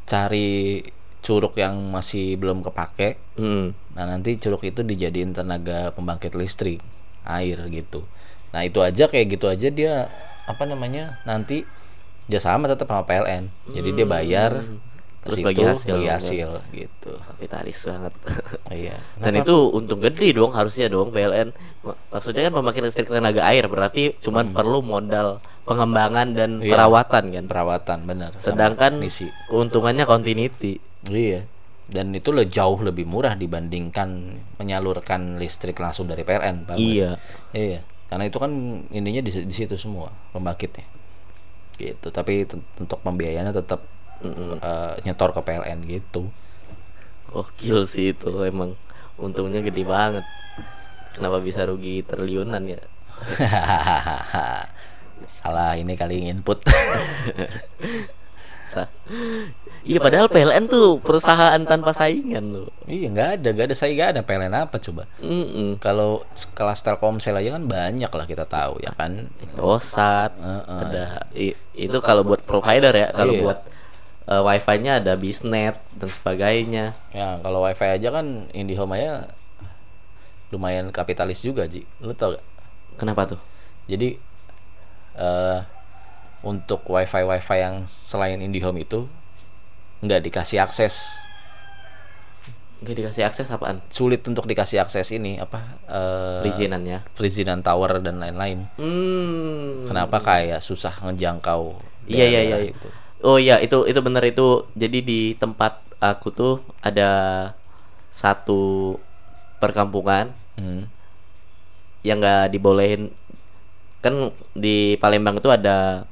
cari curug yang masih belum kepake Hmm. nah nanti curug itu dijadiin tenaga pembangkit listrik air gitu nah itu aja kayak gitu aja dia apa namanya nanti dia sama tetap sama PLN jadi dia bayar Hmm. Terus situ bagi hasil. bagi hasil gitu kapitalis banget iya dan Kenapa? itu untung gede dong harusnya dong PLN Ma- maksudnya kan pembangkit listrik tenaga air berarti cuman perlu modal pengembangan dan Hmm. Iya. perawatan kan perawatan benar sedangkan misi keuntungannya continuity Iya. Dan itu le jauh lebih murah dibandingkan menyalurkan listrik langsung dari PLN, Pak. Bos. Iya. Iya. Karena itu kan ininya di, di situ semua pembangkitnya. Gitu. Tapi untuk pembiayaannya tetap Mm-mm. eh, nyetor ke PLN gitu. Gokil sih itu emang untungnya gede banget kenapa bisa rugi triliunan ya Salah ini kali input. Iya padahal PLN tuh perusahaan tanpa saingan loh iya nggak ada, nggak ada saingan ada PLN apa coba? Mm-mm. Kalau kelas Telkomsel aja kan banyak lah kita tahu ya kan. Indosat Heeh. ada i- itu kalau buat provider ya kalau Iya. buat eh, wifi-nya ada bisnet dan sebagainya Ya kalau WiFi aja kan IndiHome aja lumayan kapitalis juga Ji. Lu tau gak? kenapa tuh Jadi eh untuk WiFi WiFi yang selain IndiHome itu nggak dikasih akses nggak dikasih akses apaan sulit untuk dikasih akses ini apa eh perizinannya perizinan tower dan lain-lain. hmm. Kenapa kayak susah ngejangkau Iya, iya, iya. itu. Oh iya itu itu bener itu. Jadi di tempat aku tuh ada satu perkampungan Hmm. yang nggak dibolehin kan di Palembang itu ada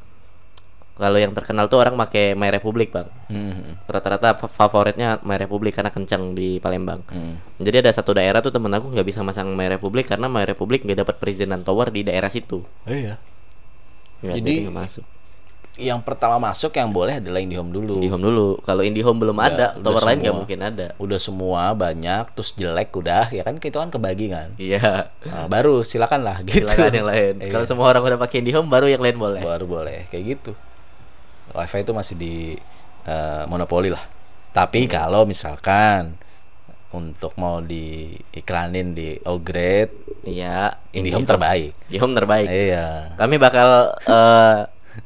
kalau yang terkenal tuh orang pakai My Republic bang. Hmm. Rata-rata fa- favoritnya My Republic karena kencang di Palembang. Hmm. Jadi ada satu daerah tuh temen aku nggak bisa masang My Republic karena My Republic nggak dapat perizinan tower di daerah situ. Iya. Nggak, Jadi- nggak masuk. Yang pertama masuk yang boleh adalah IndiHome dulu. IndiHome dulu. Kalau IndiHome belum Udah- ada, tower lain nggak mungkin ada. Udah semua banyak, terus jelek udah, ya kan itu kan kebagi kan. Iya. Nah, baru silakan lah gitu. Silakan yang lain. Iya. Kalau semua orang udah pakai IndiHome baru yang lain boleh. Baru boleh kayak gitu. WiFi itu masih di eh, monopoli lah. Tapi kalau misalkan untuk mau diiklanin di upgrade, Iya. IndiHome terbaik. IndiHome terbaik. Iya. Kami bakal eh,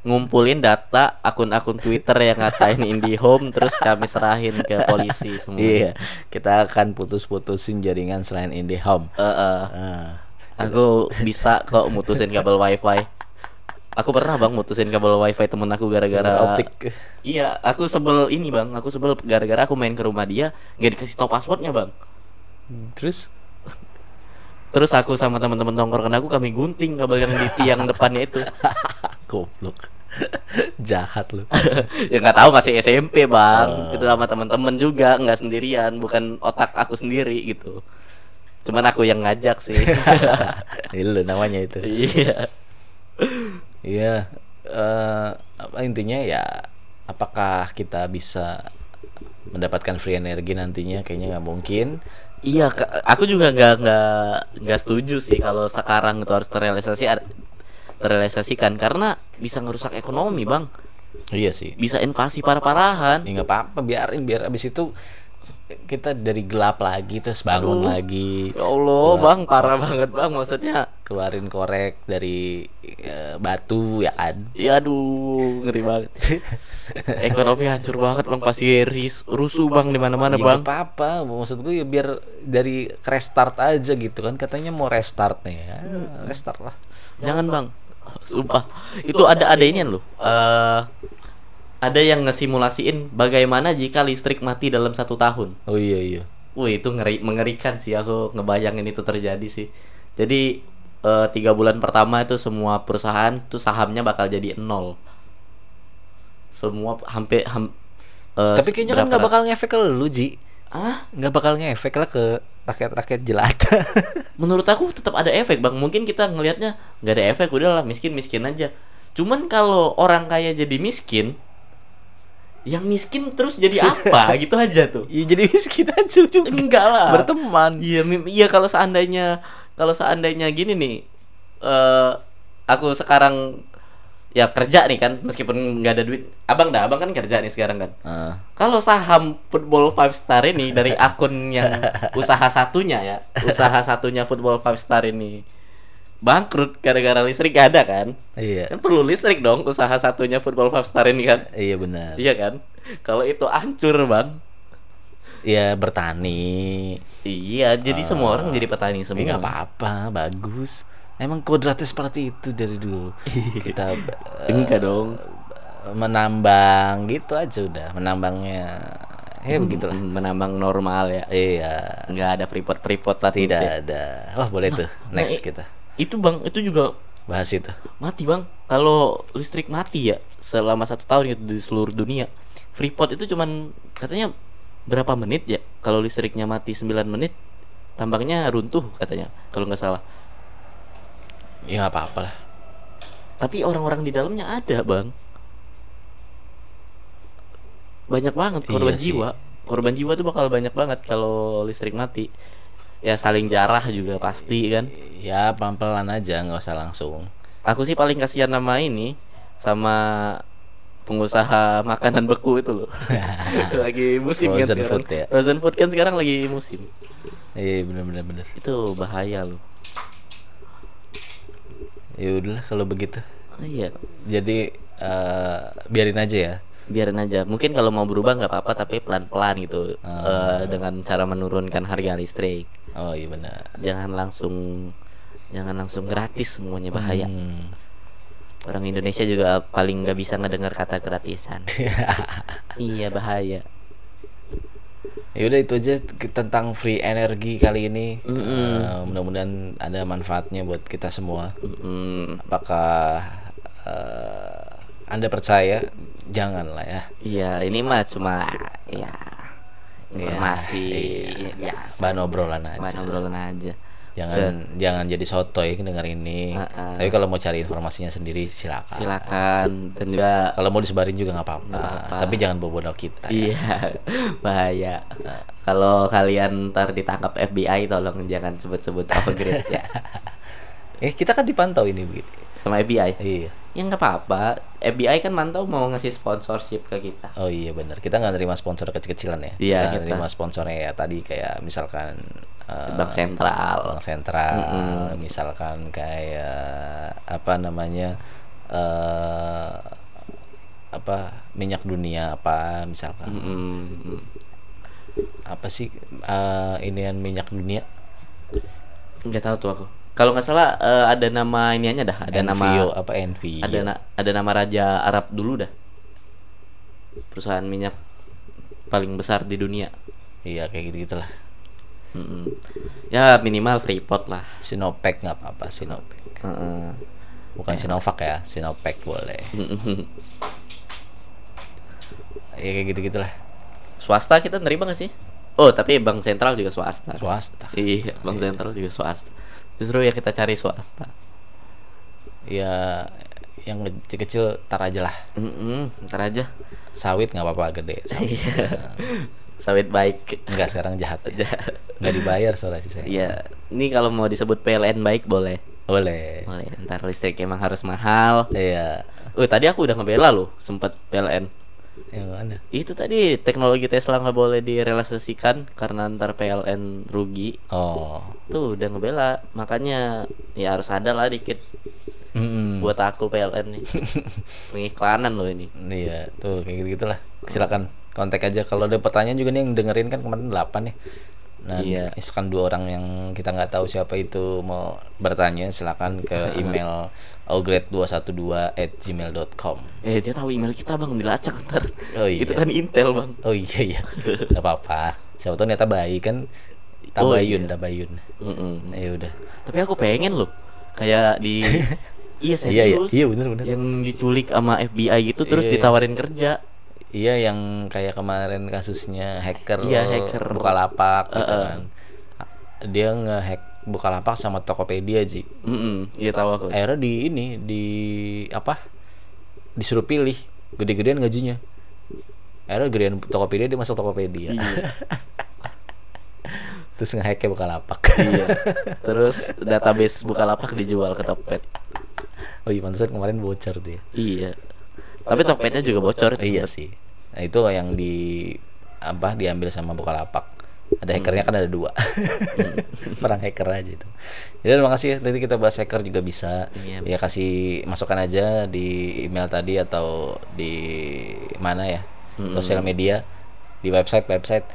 ngumpulin data akun-akun Twitter yang ngatain IndiHome terus kami serahin ke polisi semua. Iya, kita akan putus-putusin jaringan selain IndiHome. Eh, eh, Ah, aku bisa kok mutusin kabel WiFi. Aku pernah bang mutusin kabel WiFi temen aku gara-gara optik. Iya, aku sebel ini bang. Aku sebel gara-gara aku main ke rumah dia nggak dikasih tau passwordnya bang. Terus Terus aku sama teman-teman tongkrongan aku kami gunting kabel yang di tiang depannya itu. goblok. Jahat lu. ya nggak tahu masih SMP bang. Oh. Itu sama teman-teman juga nggak sendirian, bukan otak aku sendiri gitu. Cuman aku yang ngajak sih. Itu namanya itu. iya. Iya, eh, apa intinya ya apakah kita bisa mendapatkan free energi nantinya kayaknya nggak mungkin. Iya, aku juga nggak nggak nggak setuju sih kalau sekarang itu harus terrealisasi terrealisasikan karena bisa ngerusak ekonomi bang, Iya sih. bisa invasi parah-parahan. Ya nggak apa-apa biarin biar abis itu kita dari gelap lagi terus bangun Aduh. lagi Ya Allah bang, parah banget bang maksudnya. keluarin korek dari eh, batu ya kan. Ya aduh, ngeri banget. Ekonomi hancur banget bang, pasti ris rusuh bang di mana-mana Ya, bang. nggak apa-apa maksud gue ya biar dari restart aja gitu kan katanya mau restart nih ya, Hmm. restart lah Jangan bang, sumpah. Itu ada ada ini loh. eh ada yang ngesimulasiin bagaimana jika listrik mati dalam satu tahun. oh iya iya Wih itu ngeri mengerikan sih aku ngebayangin itu terjadi sih. Jadi eh, tiga bulan pertama itu semua perusahaan tuh sahamnya bakal jadi nol. Semua hampir ham, eh, tapi kayaknya kan nggak bakal ngefek ke lu Ji Ah, nggak bakal ngefek lah ke rakyat-rakyat jelata menurut aku tetap ada efek bang. Mungkin kita ngelihatnya nggak ada efek, udahlah miskin miskin aja. Cuman kalau orang kaya jadi miskin, yang miskin terus jadi apa gitu aja tuh. ya jadi miskin aja juga Enggak lah. berteman Iya, iya kalau seandainya kalau seandainya gini nih, eh aku sekarang ya kerja nih kan, meskipun nggak ada duit. Abang dah, abang kan kerja nih sekarang kan. Ah, Kalau saham Football Five Star ini dari akun yang usaha satunya ya, usaha satunya Football Five Star ini bangkrut gara-gara listrik gak ada kan? iya Kan perlu listrik dong usaha satunya Football Five Star ini kan? iya benar Iya kan? Kalau itu hancur bang, ya bertani iya. Jadi semua orang jadi petani semua. Ya nggak apa-apa, bagus. Emang kodratnya seperti itu dari dulu. Kita Enggak dong. menambang gitu aja udah, menambangnya ya begitulah. Mm, menambang normal ya Iya, nggak ada freeport freeport lah tidak tidak ada. Wah, boleh tuh. nah, Next i- kita itu bang itu juga bahas itu. mati bang kalau listrik mati ya selama satu tahun itu di seluruh dunia freeport itu cuman katanya berapa menit ya kalau listriknya mati 9 menit tambangnya runtuh katanya kalau nggak salah ya nggak apa-apa lah. Tapi orang-orang di dalamnya ada bang. Banyak banget Iya korban sih. jiwa. Korban jiwa tuh bakal banyak banget kalau listrik mati. Ya saling jarah juga pasti kan? Ya pelan-pelan aja nggak usah langsung. Aku sih paling kasihan nama ini sama pengusaha makanan beku itu loh. Lagi musim kan Frozen sekarang. food ya? frozen food kan sekarang lagi musim. Iya bener bener bener. Itu bahaya loh ya udahlah kalau begitu. Oh, iya. Jadi eh, biarin aja ya. Biarin aja. Mungkin kalau mau berubah nggak apa-apa tapi pelan-pelan gitu Ah. Eh, dengan cara menurunkan harga listrik. Oh iya benar. Jangan langsung jangan langsung gratis semuanya bahaya. Hmm. orang Indonesia juga paling nggak bisa ngedengar kata gratisan. Iya bahaya ya udah itu aja tentang free energi kali ini. Mm-mm. Eh, mudah-mudahan ada manfaatnya buat kita semua. Mm, apakah eh, anda percaya? Janganlah ya. Iya ini mah cuma ya informasi. iya. ya. Bahan obrolan aja. Bahan obrolan aja jangan jangan jadi sotoy denger ini Ah, ah. tapi kalau mau cari informasinya sendiri silakan silakan dan juga kalau mau disebarin juga nggak apa-apa tapi jangan bobo kita ya. Iya, bahaya. Kalau kalian ntar ditangkap FBI, tolong jangan sebut-sebut upgrade ya. eh kita kan dipantau ini Bu. Sama FBI. iya Ya nggak apa-apa. FBI kan mantau mau ngasih sponsorship ke kita. oh iya benar kita nggak nerima sponsor kecil-kecilan ya Iya, kita nggak kita. nerima sponsornya ya tadi kayak misalkan eh, Bank sentral. bank sentral Mm-mm. misalkan kayak apa namanya eh apa minyak dunia apa misalkan Mm-mm. apa sih eh inian minyak dunia Nggak tahu tuh aku. Kalau nggak salah eh, ada nama iniannya dah. Ada NVO, nama apa NVO ada na- ada nama raja Arab dulu dah. Perusahaan minyak paling besar di dunia. iya kayak gitu gitulah Mm-mm. Ya minimal Freeport lah. Sinopec nggak apa-apa Sinopec Heeh. bukan Sinovac ya Sinopec boleh ya kayak gitu gitulah swasta kita nerima gak sih? Oh tapi bank sentral juga swasta. swasta Iya, bank sentral juga swasta. Justru ya kita cari swasta. ya yang kecil-kecil tar aja lah Mm-mm, ntar aja. sawit nggak apa-apa gede sawit. Iya. Sawit baik. nggak sekarang jahat ya. Aja. nggak dibayar soalnya sih saya Iya. Ini kalau mau disebut PLN baik boleh. boleh Boleh. Ntar listrik emang harus mahal. iya Oh tadi aku udah ngebela loh, sempet PLN. Yang mana Itu tadi teknologi Tesla nggak boleh direalisasikan karena ntar PLN rugi. oh Tuh udah ngebela, makanya ya harus ada lah dikit Mm-mm. buat aku PLN nih. Pengiklanan loh ini. Iya, tuh kayak gitu gitulah. Silakan kontak aja kalau ada pertanyaan juga nih yang dengerin kan kemarin 8 ya. Nah, Iya. misalkan dua orang yang kita nggak tahu siapa itu mau bertanya, silakan ke email ograde212 at gmail.com Eh dia tahu email kita bang dilacak ntar. Oh, iya. Itu kan Intel bang. Oh iya iya, nggak apa-apa. Siapa tahu ternyata baik kan. Oh, Tabayun, iya. tabayun. Mm-mm. Ya udah. Tapi aku pengen loh kayak di iya Iya iya, iya bener bener. yang diculik sama FBI gitu terus Iya. ditawarin kerja. Iya yang kayak kemarin kasusnya hacker Iya, hacker. Bukalapak gitu Uh-uh. kan. Dia ngehack Bukalapak sama Tokopedia Ji. Mm-mm, Iya tahu aku. Akhirnya di ini di apa? Disuruh pilih gede-gedean gajinya. Akhirnya gedean Tokopedia dia masuk Tokopedia. Iya. Terus ngehacknya Bukalapak. iya. Terus database Bukalapak dijual ke Tokped. oh iya pantesan kemarin bocor tuh ya. Iya. Tapi Tokpednya juga bocor. iya sih. Nah itu yang di apa diambil sama Bukalapak. Ada hackernya kan ada dua. Perang hacker aja itu. Jadi terima kasih. Nanti kita bahas hacker juga bisa. Iya, Ya kasih masukan aja di email tadi atau di mana ya? Mm-mm. Sosial media, di website website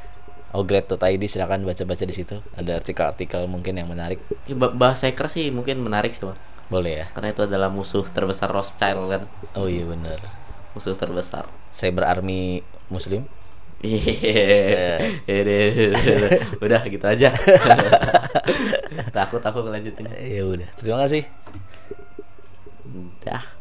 ograde.id silakan baca-baca di situ. Ada artikel-artikel mungkin yang menarik. Ya, ba- bahas hacker sih mungkin menarik sih bang. Boleh ya? Karena itu adalah musuh terbesar Rothschild kan. Oh iya bener Musuh terbesar. Cyber Army Muslim. Iya. Iya, Udah gitu aja. Takut aku ngelanjutin. Ya udah. Terima kasih. Udah.